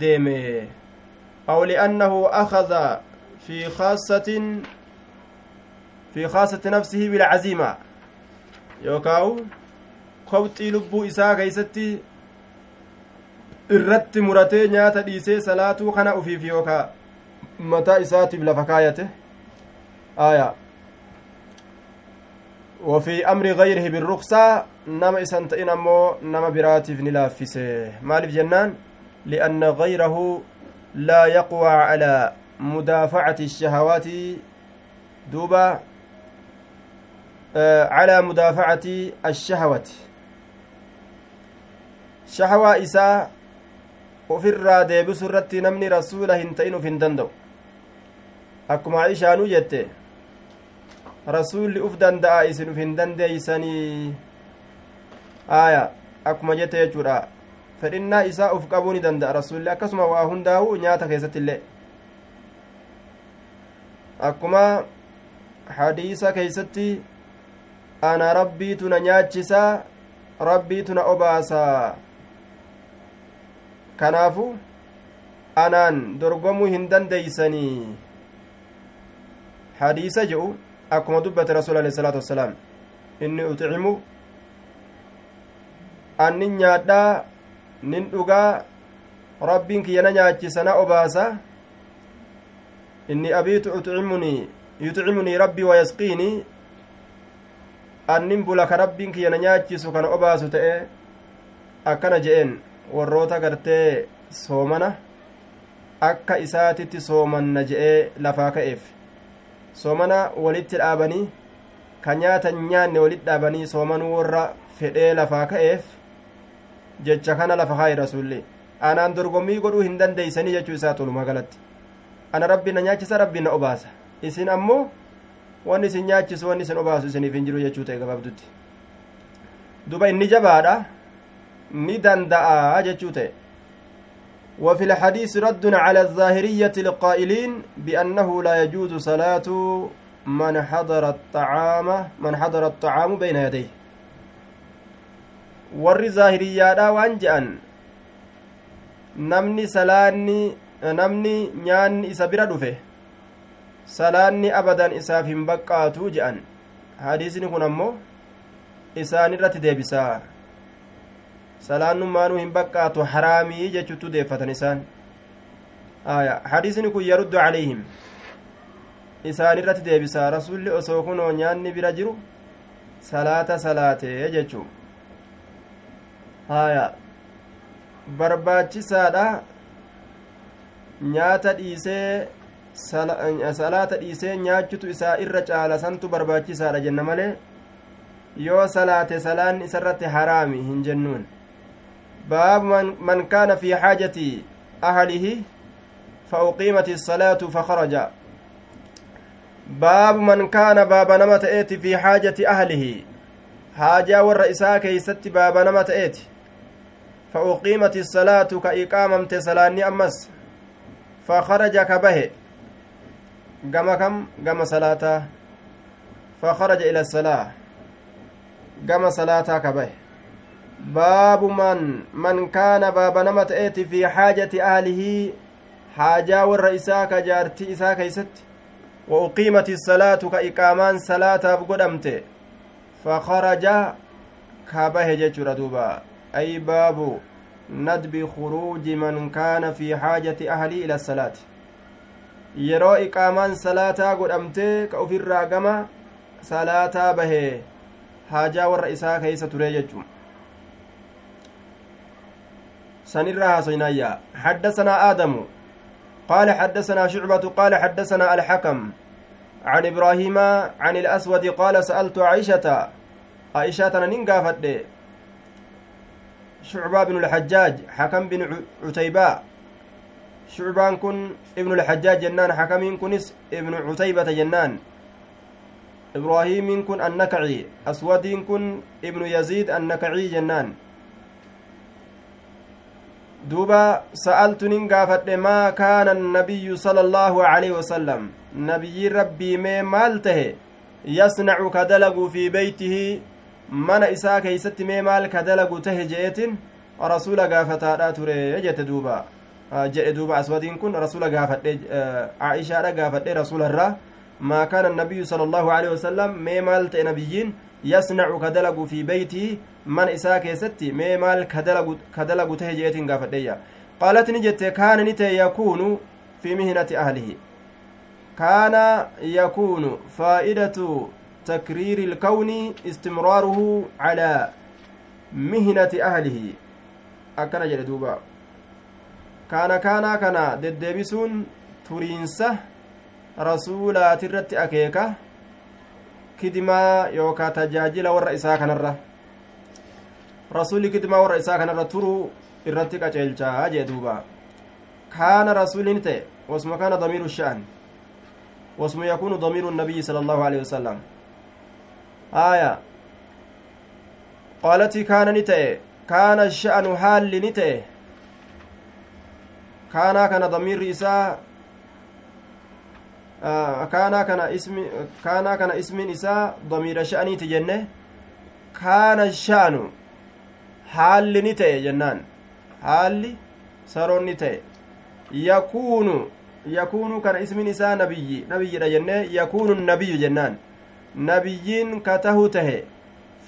deeme aw li'annahu akhadha fi khaasatin fi khaasati nafsihi bilcaziima yookaawu kobxii lubbuu isaa keeysatti irratti muratee nyaata dhiisee salaatuu kana ufiif yookaa mataa isaatiif lafa kaayate aya وفي أمر غيره بالرخصة نما إسنتئن أمو نما براتف نلافسه مالف جنان لأن غيره لا يقوى على مدافعة الشهوات دوبا آه على مدافعة الشهوة شهوة إساء ofirraa deebisu irratti namni rasuula hin ta'in uf hin danda'u akkuma aishaanuu jette rasuulli uf danda'a isin uf hin dandeeysanii aya akkuma jette jechuudha fedhinnaa isaa uf qabuu ni danda'a rasuulli akkasuma waa hundaa'u nyaata keessatti illee akkuma hadiisa keeysatti ana rabbiitu na nyaachisa rabbiitu obaasaa kanaafu anaan dorgomuu hin dandeeysanii hadiisa jedhu akkuma dubbate rasuul alehi salaatu wassalaam inni uxcimu annin nyaadhaa nin dhugaa rabbiin kiyya na nyaachisa na obaasa inni abiitu uxcimunii yuxcimunii rabbii wayasqiinii annin bula ka rabbiin kiyya na nyaachisu kana obaasu ta'e akkana je'een warroota gartee soomana akka isaatitti soomanna je'ee lafaa ka'eef. Soomana walitti dhaabanii ka nyaata nyaanne walitti dhaabanii soomanuu warra fedhee lafaa ka'eef jecha kana lafa kaa'i rasulli anaan dorgommii godhuu hin dandeeysanii jechuu isaa tolumaa galatti. Ana rabbi na nyaachisa rabbi obaasa. Isin ammoo wanni isin nyaachisu wanni isin obaasu isiniif hin jiru jechuu ta'e gabaabdutti duba inni jabaadha ni danda'a jechuu ta'e وفي الحديث رد على الظاهرية القائلين بأنه لا يجوز صلاة من حضر الطعام من حضر الطعام بين يديه waan je'an namni salaanni namni nyaanni isa bira dhufe salaanni abadan isaaf hin baqqaatu je'an hadiisni kun ammoo isaan irratti deebisaa salaannummaanuu hin baqqaatu haraamii jechuutu deeffatan isaan. Aya hadiisni kun yaruddu calayhim. Isaan irratti deebisaa rasulli osoo kunoo nyaanni bira jiru salaata salaatee jechuu. Haya barbaachisaadha. Nyaata dhiisee salaata dhiisee nyaachutu isaa irra caala santu barbaachisaadha jenna malee yoo salaate salaanni isarratti haraami hin jennuun باب من, من كان في حاجة أهله فأقيمت الصلاة فخرج. باب من كان باب نمت إيتي في حاجة أهله. حاجة والرئيسة كيست باب نمت إيتي. فأقيمت الصلاة كإقامة سلاني أمس. فخرج كبه. قام كم؟ قام صلاة. فخرج إلى الصلاة. قام صلاة كبه. باب من من كان باب نما تأتي في حاجة أهله حاجة والرئيسة كجارتي إسا كيست وأقيمت الصلاة كإقامان صلاة بقدمت فخرج كابه جتر دوبا. أي باب ندب خروج من كان في حاجة أهله إلى الصلاة. godhamte ka ufirraa gama salaataa bahee haajaa warra isaa keeysa ture jechuun سنرها صينايا حدثنا آدم. قال حدثنا شعبة قال حدثنا الحكم. عن إبراهيم عن الأسود قال سألت عائشة. عائشة ننقافت شعبة بن الحجاج حكم بن عتيبة. شعبان كن ابن الحجاج جنان حكم كنس ابن عتيبة جنان. إبراهيم كن النكعي أسود كن ابن يزيد النكعي جنان. Duuba sa'altu nin gaafadhe maa kaana annabiyyu sala allaahu aleyhi wasalam nabiyyiin rabbii mee maal tahe yasnacu ka dalagu fi beytihi mana isaa keeysatti mee maal ka dalagu tahe je'etin rasula gaafataadha ture jette duuba jedhe duuba aswadiin kun rasula gaafadhe aishaadha gaafadhe rasularraa maa kaana annabiyyu sala allaahu aleyhi wasalam mee maal ta'e nabiyyiin yasnacu ka dalagu fi beeytii mana isaa keessatti mee maal ka dalagu tahe jeetiin gaafadheeyya qaalat ni jette kaana ni ta'e yakuunu fi mihnati ahlihi kaana yakuunu faa'idatu takriiri ilkawni istimraaruhu calaa mihnati ahlihi akkana jedhe duuba kaana kaanaa kana deddeebisuun turiinsa rasuulaatirratti akeeka kidimaa yookaa tajaajila warra isaa kanarra rasuulli kidimaa warra isaa kanarra turuu irratti qaceelchaa jee duuba kaana rasuulli ni ta'e wasuma kaana damiiru sha'an wasuma yakuunu damiiru nabiyyi sala allahu alehi wasalam aya qaalatii kaana ni ta'e kaana sha'anu haalli ni ta'e kaanaa kana damiirri isaa kaanaa kana ismi kaanaa kana ismiin isaa damiira sha'aniiti jenne kaana sha'anu haalli ni ta'e jennaan haalli saroon ni ta'e yakuunu yakuunu kana ismiin isaa nabiyyi nabiyyidha jenne yakuunu nabiyyu jennaan nabiyyiin ka tahu tahe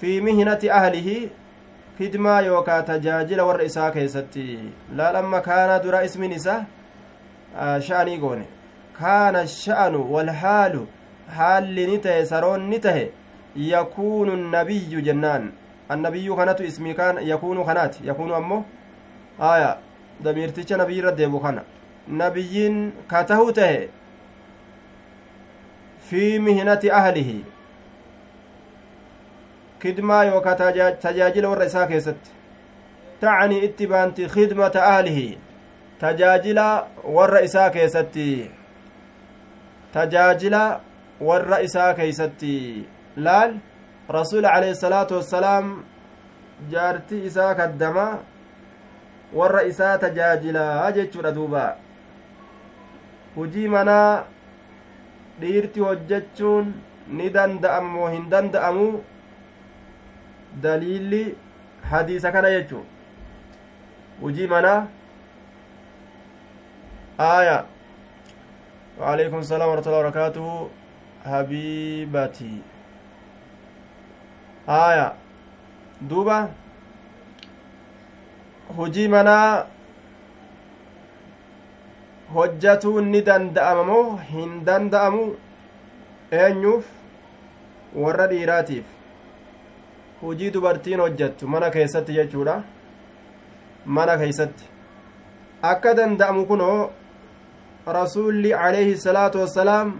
fi mihinati ahlihi hidmaa yookaa tajaajila warra isaa keessatti laal amma kaanaa dura ismiin isaa sha'anii goone kaana sha'anu walhaalu haalli ni tahe saroon ni tahe yakuunu nabiyyu jennaan annabiyyu kanatu ismii kaan yakuunu kanaati yakuunu ammoo aya damiirticha nabiyyi irra deebu kana nabiyyiin ka tahuu tahe fi mihnati ahlihi kidmaa yookaa tajaajila warra isaa keessatti tacanii itti baanti khidmata ahlihi tajaajila warra isaa keessatti tajaajila warra isaa keeysatti laal rasuul alayhi salaatu wassalaam jaarti isaa kaddama warra isaa tajaajilaa jechuudha duuba hujii manaa dhiirti hojjechuun ni danda'amu moo hin danda'amu daliilli hadiisa kana jechu hujii manaa aaya وعليكم السلام ورحمة الله وبركاته حبيبتي haya duuba hojii manaa hojjatuu ni danda'ama moo hin danda'amu eenyuuf warra dhiiraatiif? Hojii dubartiin hojjattu mana keessatti jechuudha. Mana keessatti. Akka danda'amu kunoo rasuulli alayhi salaatu wassalaam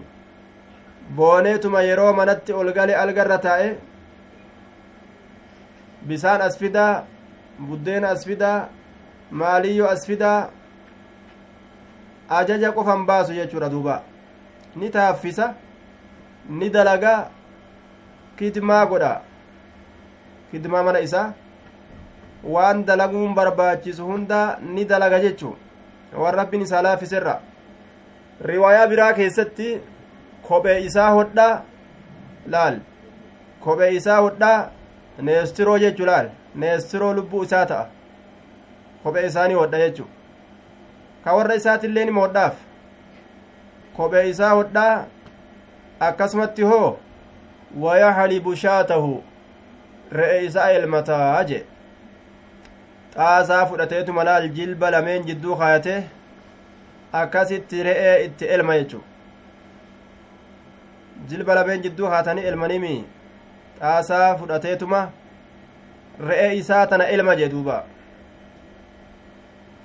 booneetuma yeroo manatti ol gale algarra taa'e bisaan as fidaa buddeena as fidaa maaliyyoo as fidaa ajaja qofan baasu jechuudha duuba ni taaffisa ni dalaga kidmaa godha kidmaa mana isaa waan dalaguun barbaachisu hunda ni dalaga jechu waan rabbiin isaa laaffiserra riwaayaa biraa keessatti kophee isaa hodhaa laal kophee isaa hodhaa neestiroo jechu laal neestiroo lubbuu isaa ta'a kophee isaanii hodha jechu ka warra isaatillee nima hodhaaf kophee isaa hodhaa akkasumatti hoo wayaxlibu shaatahu re'e isaa elmataa je xaasaa fudhateetuma laal jilba lameen jidduu kaayatee akkasitti re'ee itti elma jechu jilba lameen jidduu kaatanii elmanimi xaasaa fudhateetuma re'ee isaa tana elma jee duuba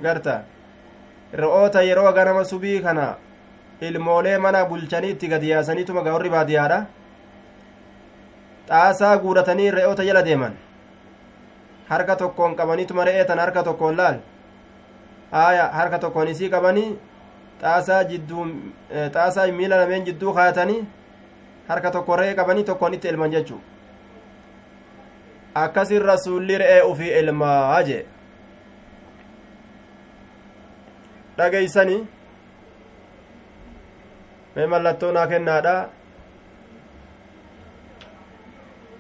garta re'oota yeroo ganama subii kana ilmoolee mana bulchanii itti gadi yaasaniituma gawarri baadiyaadha xaasaa guuratanii re'oota jala deeman harka tokkoon qabaniituma re'ee tan harka tokkoon laal aaya harka tokkoon isii qabanii xaasaa jidduu xaasaa miila lameen jidduu kaayatanii harka tokko re'ee qabanii tokkoon itti elman jechuu akkasin rasuulli re'ee ufii elmaa jee dhageeysanii mee mallattoo naa kennaadha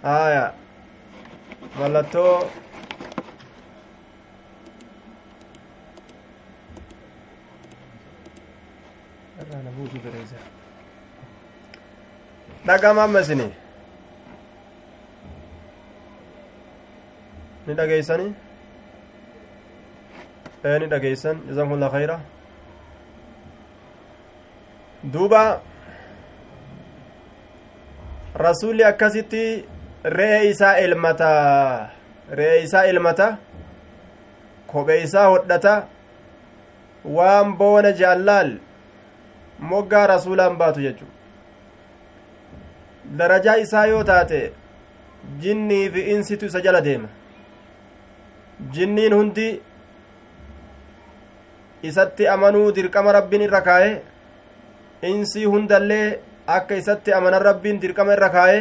haya mallattoo dhagama ni dhageeysanii ee ni dhageeysan jazakumullah khayra duuba. Rasulli akkasitti re'ee isaa elmata. Re'ee isaa elmata. Kophee isaa hodhata. Waan boona jaallaal. Moggaa rasuulaan baatu jechu darajaa isaa yoo taate jinnii fi insitu isa jala deema jinniin hundi isatti amanuu dirqama rabbiin irra kaa'e insii hundallee akka isatti amanan rabbiin dirqama irra kaa'e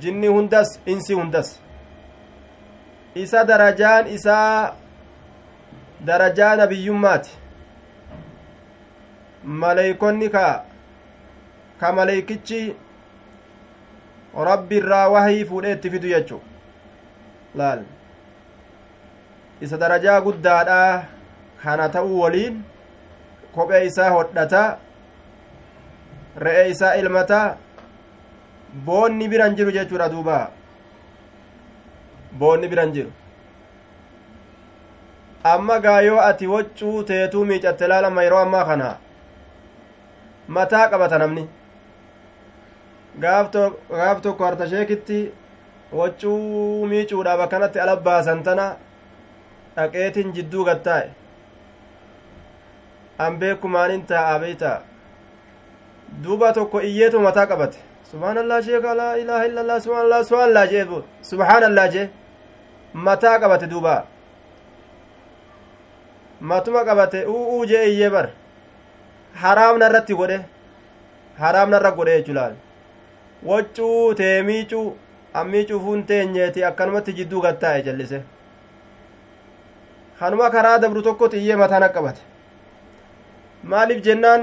jinni hundas insii hundas isa darajaan isaa darajaa nabiyyummaati maleeykonni ka ka maleeykichi rabbi irraa wahii fuudhee itti fidu jechu laal isa darajaa guddaadha kana ta'uu waliin kophee isaa hodhata re'ee isaa ilmata boonni biran jiru jechuudha duuba boonni biran jiru amma gaayoo ati waccuu teetuu miicatte laalama yeroo ammaa kana mataa qabata namni gaaf tokko hartasheekitti waccuu miicuudhaaf akkanatti ala baasan tana dhaqeetin jidduu gattaa'e an beekumaanin taa'a beeyta duuba tokko iyyeetu mataa qabate subhaanallah sheeka laa ilaaha illallah subhaanallah subhaanallah jee subhaanallah jee mataa qabate duuba matuma qabate u'uu jee iyyee bar haraamna irratti godhe haraamna irra godhe jechu laal waccuu teemiicuu ammiicuufuun teenyeeti akkanumatti jidduu gattaa'e jallise kanuma karaa dabru tokkotu iyyee mataan qabate maaliif jennaan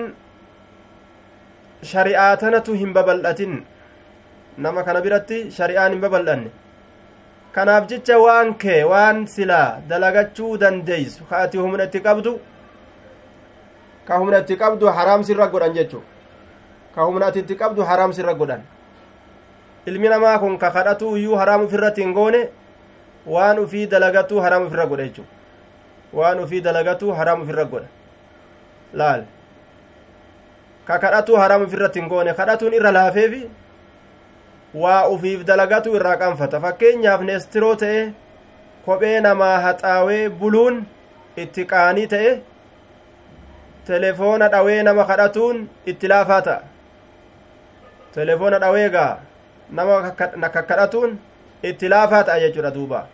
shari'aa tanatu hin babal'atin? Nama kana biratti shari'aan hin babal'anne. Kanaaf jecha waan kee waan silaa dalagachuu dandeeysu ka ati humna itti qabdu ka humna itti qabdu haraam sirra godhan jechu ka humna ati itti qabdu haraam sirra godhan. Ilmi namaa kun ka kadhatu iyyuu haraam ufirratti hin goone waan ufii dalagatuu haraam ufirra godha jechu waan ufii dalagatuu haraam ufirra godha laal ka kadhatu haraam ufirratti hin goone kadhatuun irra laafeefi waa ufiif dalagatu irraa qanfata fakkeenyaaf neestiroo ta'e kophee namaa haxaawee buluun itti qaanii ta'e telefoona dhawee nama kadhatuun itti laafaa ta'a telefoona dhawee gaa nama kakkadhatuun itti laafaa ta'a jechuudha duuba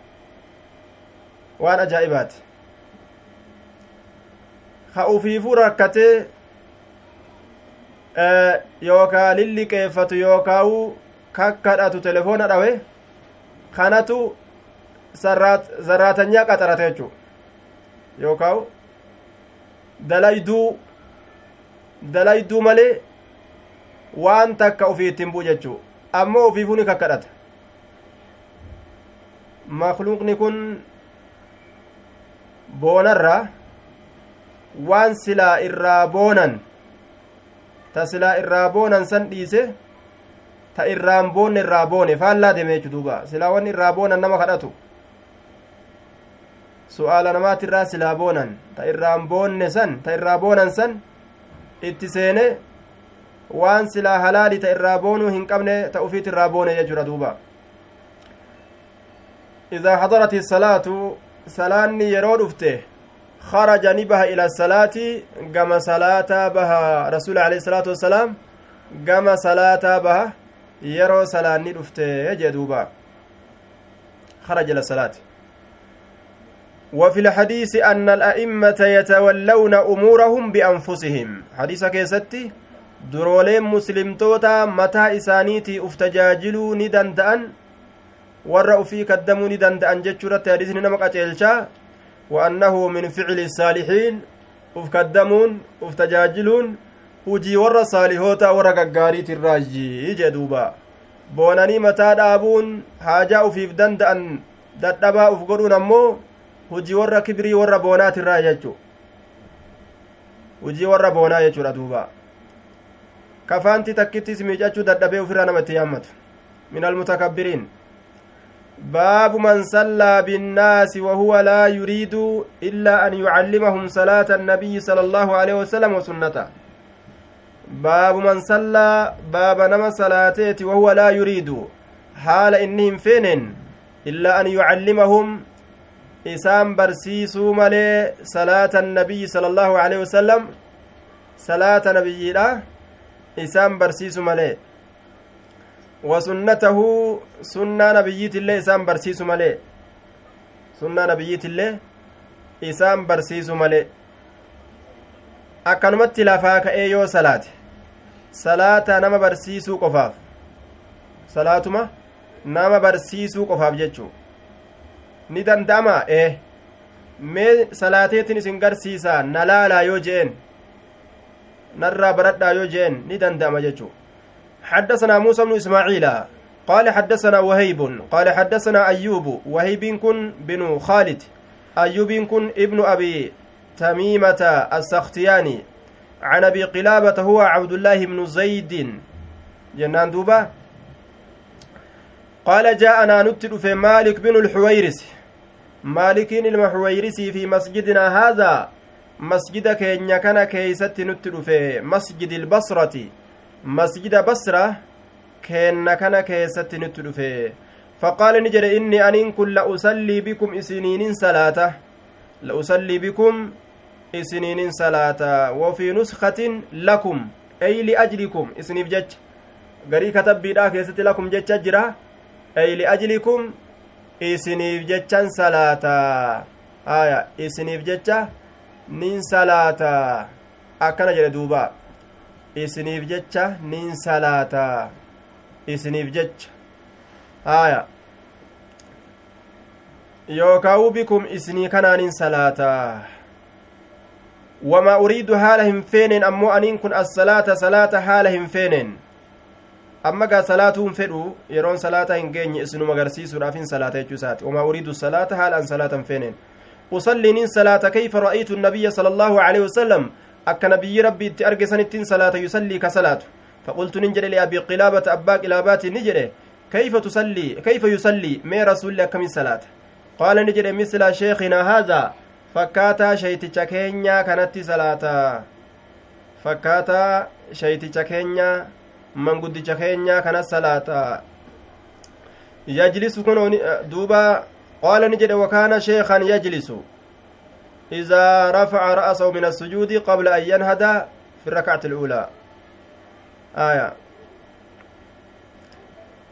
waan ajaa'ibaati ka ufiifuu rakkatee yookaa lilliqeeffatu yookaa'u kakkadhatu telefoona dhawe kanatu zarraatanyaa qaxarate jechuu yookaa'u dalayduu dalayduu malee waan takka ufii ittiin bu'u jechuu ammoo ufiifuu ni kakkadhata makluuqni kun boonarraa waan silaa irraa boonan ta silaa irraa boonan san dhiise ta irraan boonne irraa boone faallaa deeme jechu duuba silaa wanni irraa boonan nama kadhatu su'aala namaati irraa silaa boonan ta irraan boonne san ta irraa boonan san itti seene waan silaa halaali ta irraa boonuu hin qabne ta ufiit irraa boone jechuudha duuba idaa hadarati salaatu salaanni yeroo dhufte خرج نبه إلى الصلاة كما صلاة بها رسول عليه الصلاة والسلام كما صلاة بها يرو صلاة ندفت جدوبا خرج إلى الصلاة. وفي الحديث أن الأئمة يتولون أمورهم بأنفسهم. حديث كيستي درولين مسلم توتا متى إسانيتي افتجاجلوا ندندأن ورأوا في كدموا ندندأن جتشورة حديث نمك أجلشا وأنه من فعل الصالحين warra saalihoota warra gaggaariit irraayyi jedhuuba boonanii mataa dhaabuun haajaa ufiif danda'an dadhabaa uf godhuun ammoo hujii warra kibrii warra boonaat irraa jechu hujii warra boonaa jechuudha duuba kafaanti takkittis miicachuu dadhabee ufirraa nama itti yaammatu min almutakabbiriin باب من صلى بالناس وهو لا يريد إلا أن يعلمهم صلاة النبي صلى الله عليه وسلم وسنته. باب من صلى باب نما صلاتيت وهو لا يريد. حال إنهم فين إلا أن يعلمهم. إسام برسيسو ملي صلاة النبي صلى الله عليه وسلم. صلاة نبي إسام برسيسو ملي. wasunnatahu sunnaa nabiyyiitillee isaan barsiisu malee. Sunnaa nabiyyiitillee isaan barsiisu malee. Akkanumatti lafaa ka'ee yoo salaate salaata nama barsiisuu qofaaf. Salaatuma nama barsiisuu qofaaf jechuu. Ni danda'ama? Ee. Mee salaateetin isin garsiisaa? Na laalaa yoo je'een narraa baradhaa yoo je'een ni danda'ama jechuu. حدثنا موسى بن إسماعيل قال حدثنا وهيب قال حدثنا أيوب وهيب كن بن خالد أيوب كن ابن أبي تميمة السختياني عن أبي قلابة هو عبد الله بن زيد. جنان دوبا قال جاءنا نتل في مالك بن الحويرس مالك المحويرس في مسجدنا هذا مسجد كينيا كان كيست نتل في مسجد البصرة. Masjida basra keenna kana keessatti nutti dhufe faqaala ni jedhe inni aniin kun la usallii bikum isiniinin salaata la usallii bikum isiniinin salaata wafii nuskatin lakum ey liajlikum isiniif jecha garii katabbiidha keessatti lakum jecha jira ey liajlikum isiniif jechan salaata aya isiniif jecha nin salaata akkana jedhe duubaa isiniif jecha nin salaata isiniif jecha haya yookaa'u bikum isinii kanaanin salaata wamaa uriidu haala hin feeneen ammoo aniin kun assalaata salaata haala hin feeneen amma gaa salaatuun fedhu yeroon salaata hin geenye isinuma agarsiisuudhaaf hin salaata jechuu isaati wamaa uriidu salaata haala an salaata hin feeneen usalliinin salaata kayfa ra'aytu nabiyya sala allaahu aleyhi wasalam akka nabiyyi rabbi itti arge sanittiin salaata yusallii ka salaatu faqultu nin jedhe liabii qilaabata abbaa qilaabaatiin ni jedhe kayfa tusallii kayfa yusallii mee rasuulli akkamin salaata qaala ni jedhe misla sheekinaa haazaa fakkaataa shayticha keenyaa kanatti salaata fakkaataa shayticha keenyaa manguddicha keenyaa kana salaata yajlisu kun duuba qaala ni jedhe wakaana sheekan yajlisu إذا رفع رأسه من السجود قبل أن ينهد في الركعة الأولى آية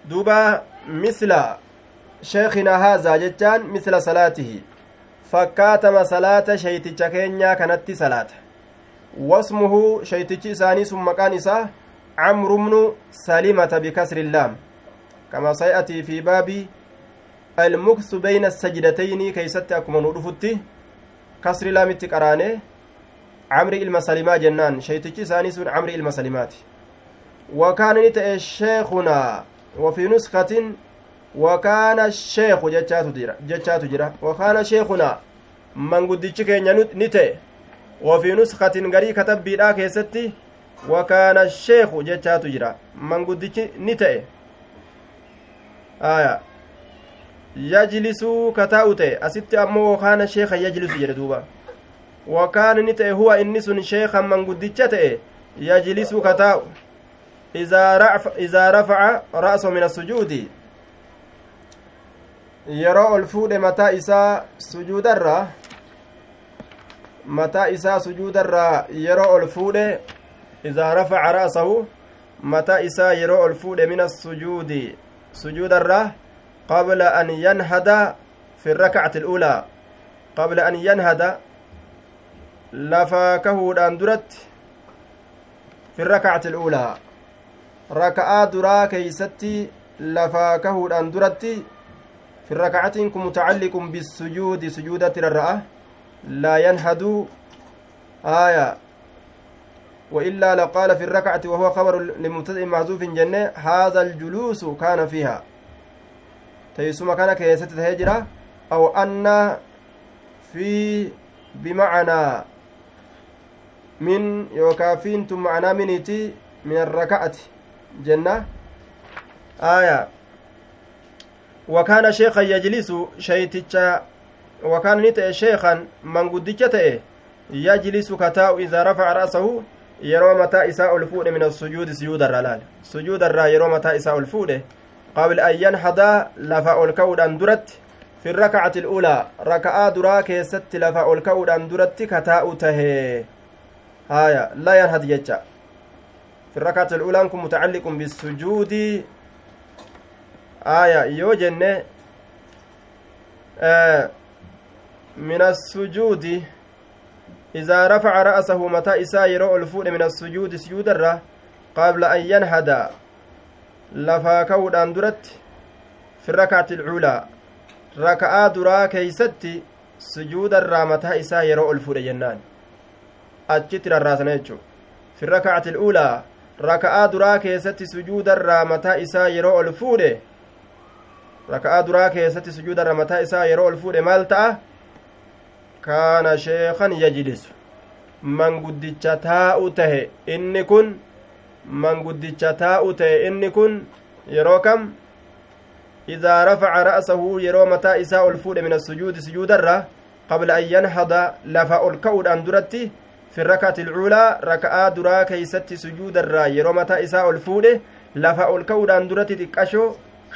دوبا مثل شيخنا هذا جتان مثل صلاته salaata shayticha keenyaa kanatti salaata wasmuhu shaytichi isaanii sun maqaan isaa camrumnu salimata bikasri illaam kama say'atii fi baabi almuksu bayna sajdatayni keeysatti akkuma nu dhufutti kasri laamitti qaraane camri ilma salimaa jennaan shaytichi isaanii sun camri ilma salimaati wakaana ni ta'e sheekunaa wafii nuskatin wakaana sheeku jechaatu jira wakaana sheekunaa manguddichi keenya ni ta'e wafii nuskatin garii katabbiidhaa keessatti wakaana sheeku jechaatu jira manguddichi ni ta'e aya yajlisuu kataa'u ta'e asitti ammoo wakaana sheeka yajlisu jedhe duuba wakaana ni ta'e huwa inni sun sheekan manguddicha ta'e yajlisuu kataa'u idaa rafaca ra'sahu min asujuudi yeroo ol fuudhe mataa isaa sujuudarraa mataa isaa sujuudarraa yeroo ol fuudhe idaa rafaca ra'sahu mataa isaa yeroo ol fuudhe min asujuudi sujuudarraa قبل أن ينهد في الركعة الأولى. قبل أن ينهد لفاكه درت في الركعة الأولى. ركعة درا كيستي لفاكه درت في الركعة متعلق بالسجود سجودة الرأة. لا ينهد. آية. وإلا لقال في الركعة وهو خبر لمبتدئ محذوف جنة هذا الجلوس كان فيها. Teeysuma kana keessatti tahee jira aw anna fi bimacnaa min yookaa fiintu macnaa miniiti min arraka'ati jenna aya wakaana sheekan yajlisu shayticha wakaana ni ta'e sheekan manguddicha ta'e yajlisu kataa'u idaa rafaca ra'sahu yeroo mataa isaa ol fuudhe min asujuudi suyuudarraa laal suyuudarraa yeroo mataa isaa ol fuudhe an yanhadaa lafa ol ka'uudhaan duratti fi rakacati ilulaa raka'aa duraa keessatti lafa ol ka'uudhaan duratti kataa'u tahee haya la yanhad jecha fi rakacati ilulaan kun mutacalliqun bisujuudi aya yoo jenne min assujuudi إذا رفع رأسه متى إساء يرو الفود من السجود سجود الرّ قبل أن ينهد لفا كودان درت في الركعة الأولى ركعة درا كيستي سجود الرّ متى إساء يرو الفود جنان أجتر الراسنا في الركعة الأولى ركعة درا كيستي سجود الرّ متى إساء يرو الفود ركعة درا كيستي سجود الرّ متى إساء يرو الفود مالتا kaana sheekan yajlisu manguddicha taa'u tahe. Inni kun kam idaa rafaca ra'sahu yeroo mataa isaa ol fuudhe min asujuudi sujuudarra qabla an yanhada lafa ol ka'uudhaan duratti fi rakati ilcuulaa raka'aa duraa keeysatti sujuudarraa yeroo mataa isaa ol fuudhe lafa ol ka'uudhaan duratti xiqqasho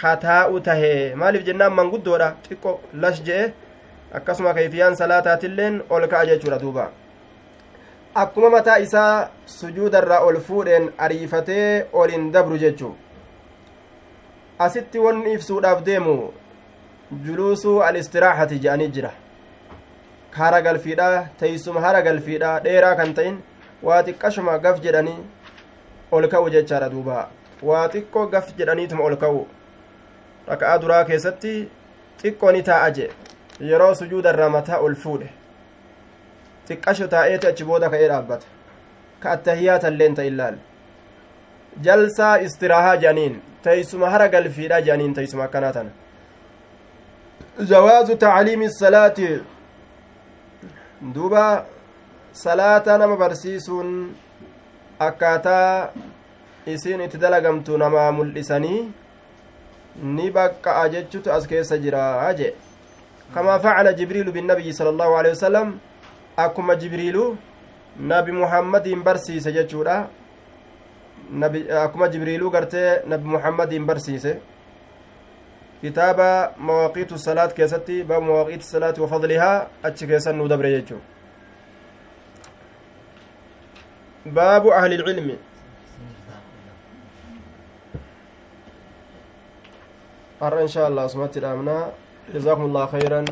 kataa'u tahe maaliif jennaan manguddoodha xiqqo las je'e akkasuma kayfiyaan salaataatilleen ol ka'a jechuudha duuba akkuma mataa isaa sujuudarraa ol fuudheen ariifatee olin dabru jechuu asitti wanni ibsuudhaaf deemu juluusuu alistiraaxati je'anii jira hara galfiidha teeysuma hara galfiidha dheeraa kan ta'in waa xiqqashuma gaf jedhanii ol ka'u jechaadha duuba waa xiqqoo gaf jedhaniituma ol ka'u raka'aa duraa keessatti xiqqoo ni taa'a jee yeroo sujuuda irraa mataa ol fuudhe xiqqasho taa'eeti achi booda ka'ee dhaabbata ka attahiyaata illeen ta illaal jalsaa istiraahaa jedhaniin teeysuma hara galfiidha jedhaniin teeysuma akkanaa tana jawaazu tacliimi salaati duuba salaata nama barsiisuun akkaataa isiin itti dalagamtu namaa mul'isanii ni baqqa'a jechutu as keessa jira jee كما فعل جبريل بالنبي صلى الله عليه وسلم جبريل نبي محمد برسيس جتشورا نبي أكما جبريل قرتي نبي محمد برسيس كتاب مواقيت الصلاة كيستي باب مواقيت الصلاة وفضلها أتش كيسن ندبر يجو باب أهل العلم أرى إن شاء الله سمعت الأمنا جزاكم الله خيرا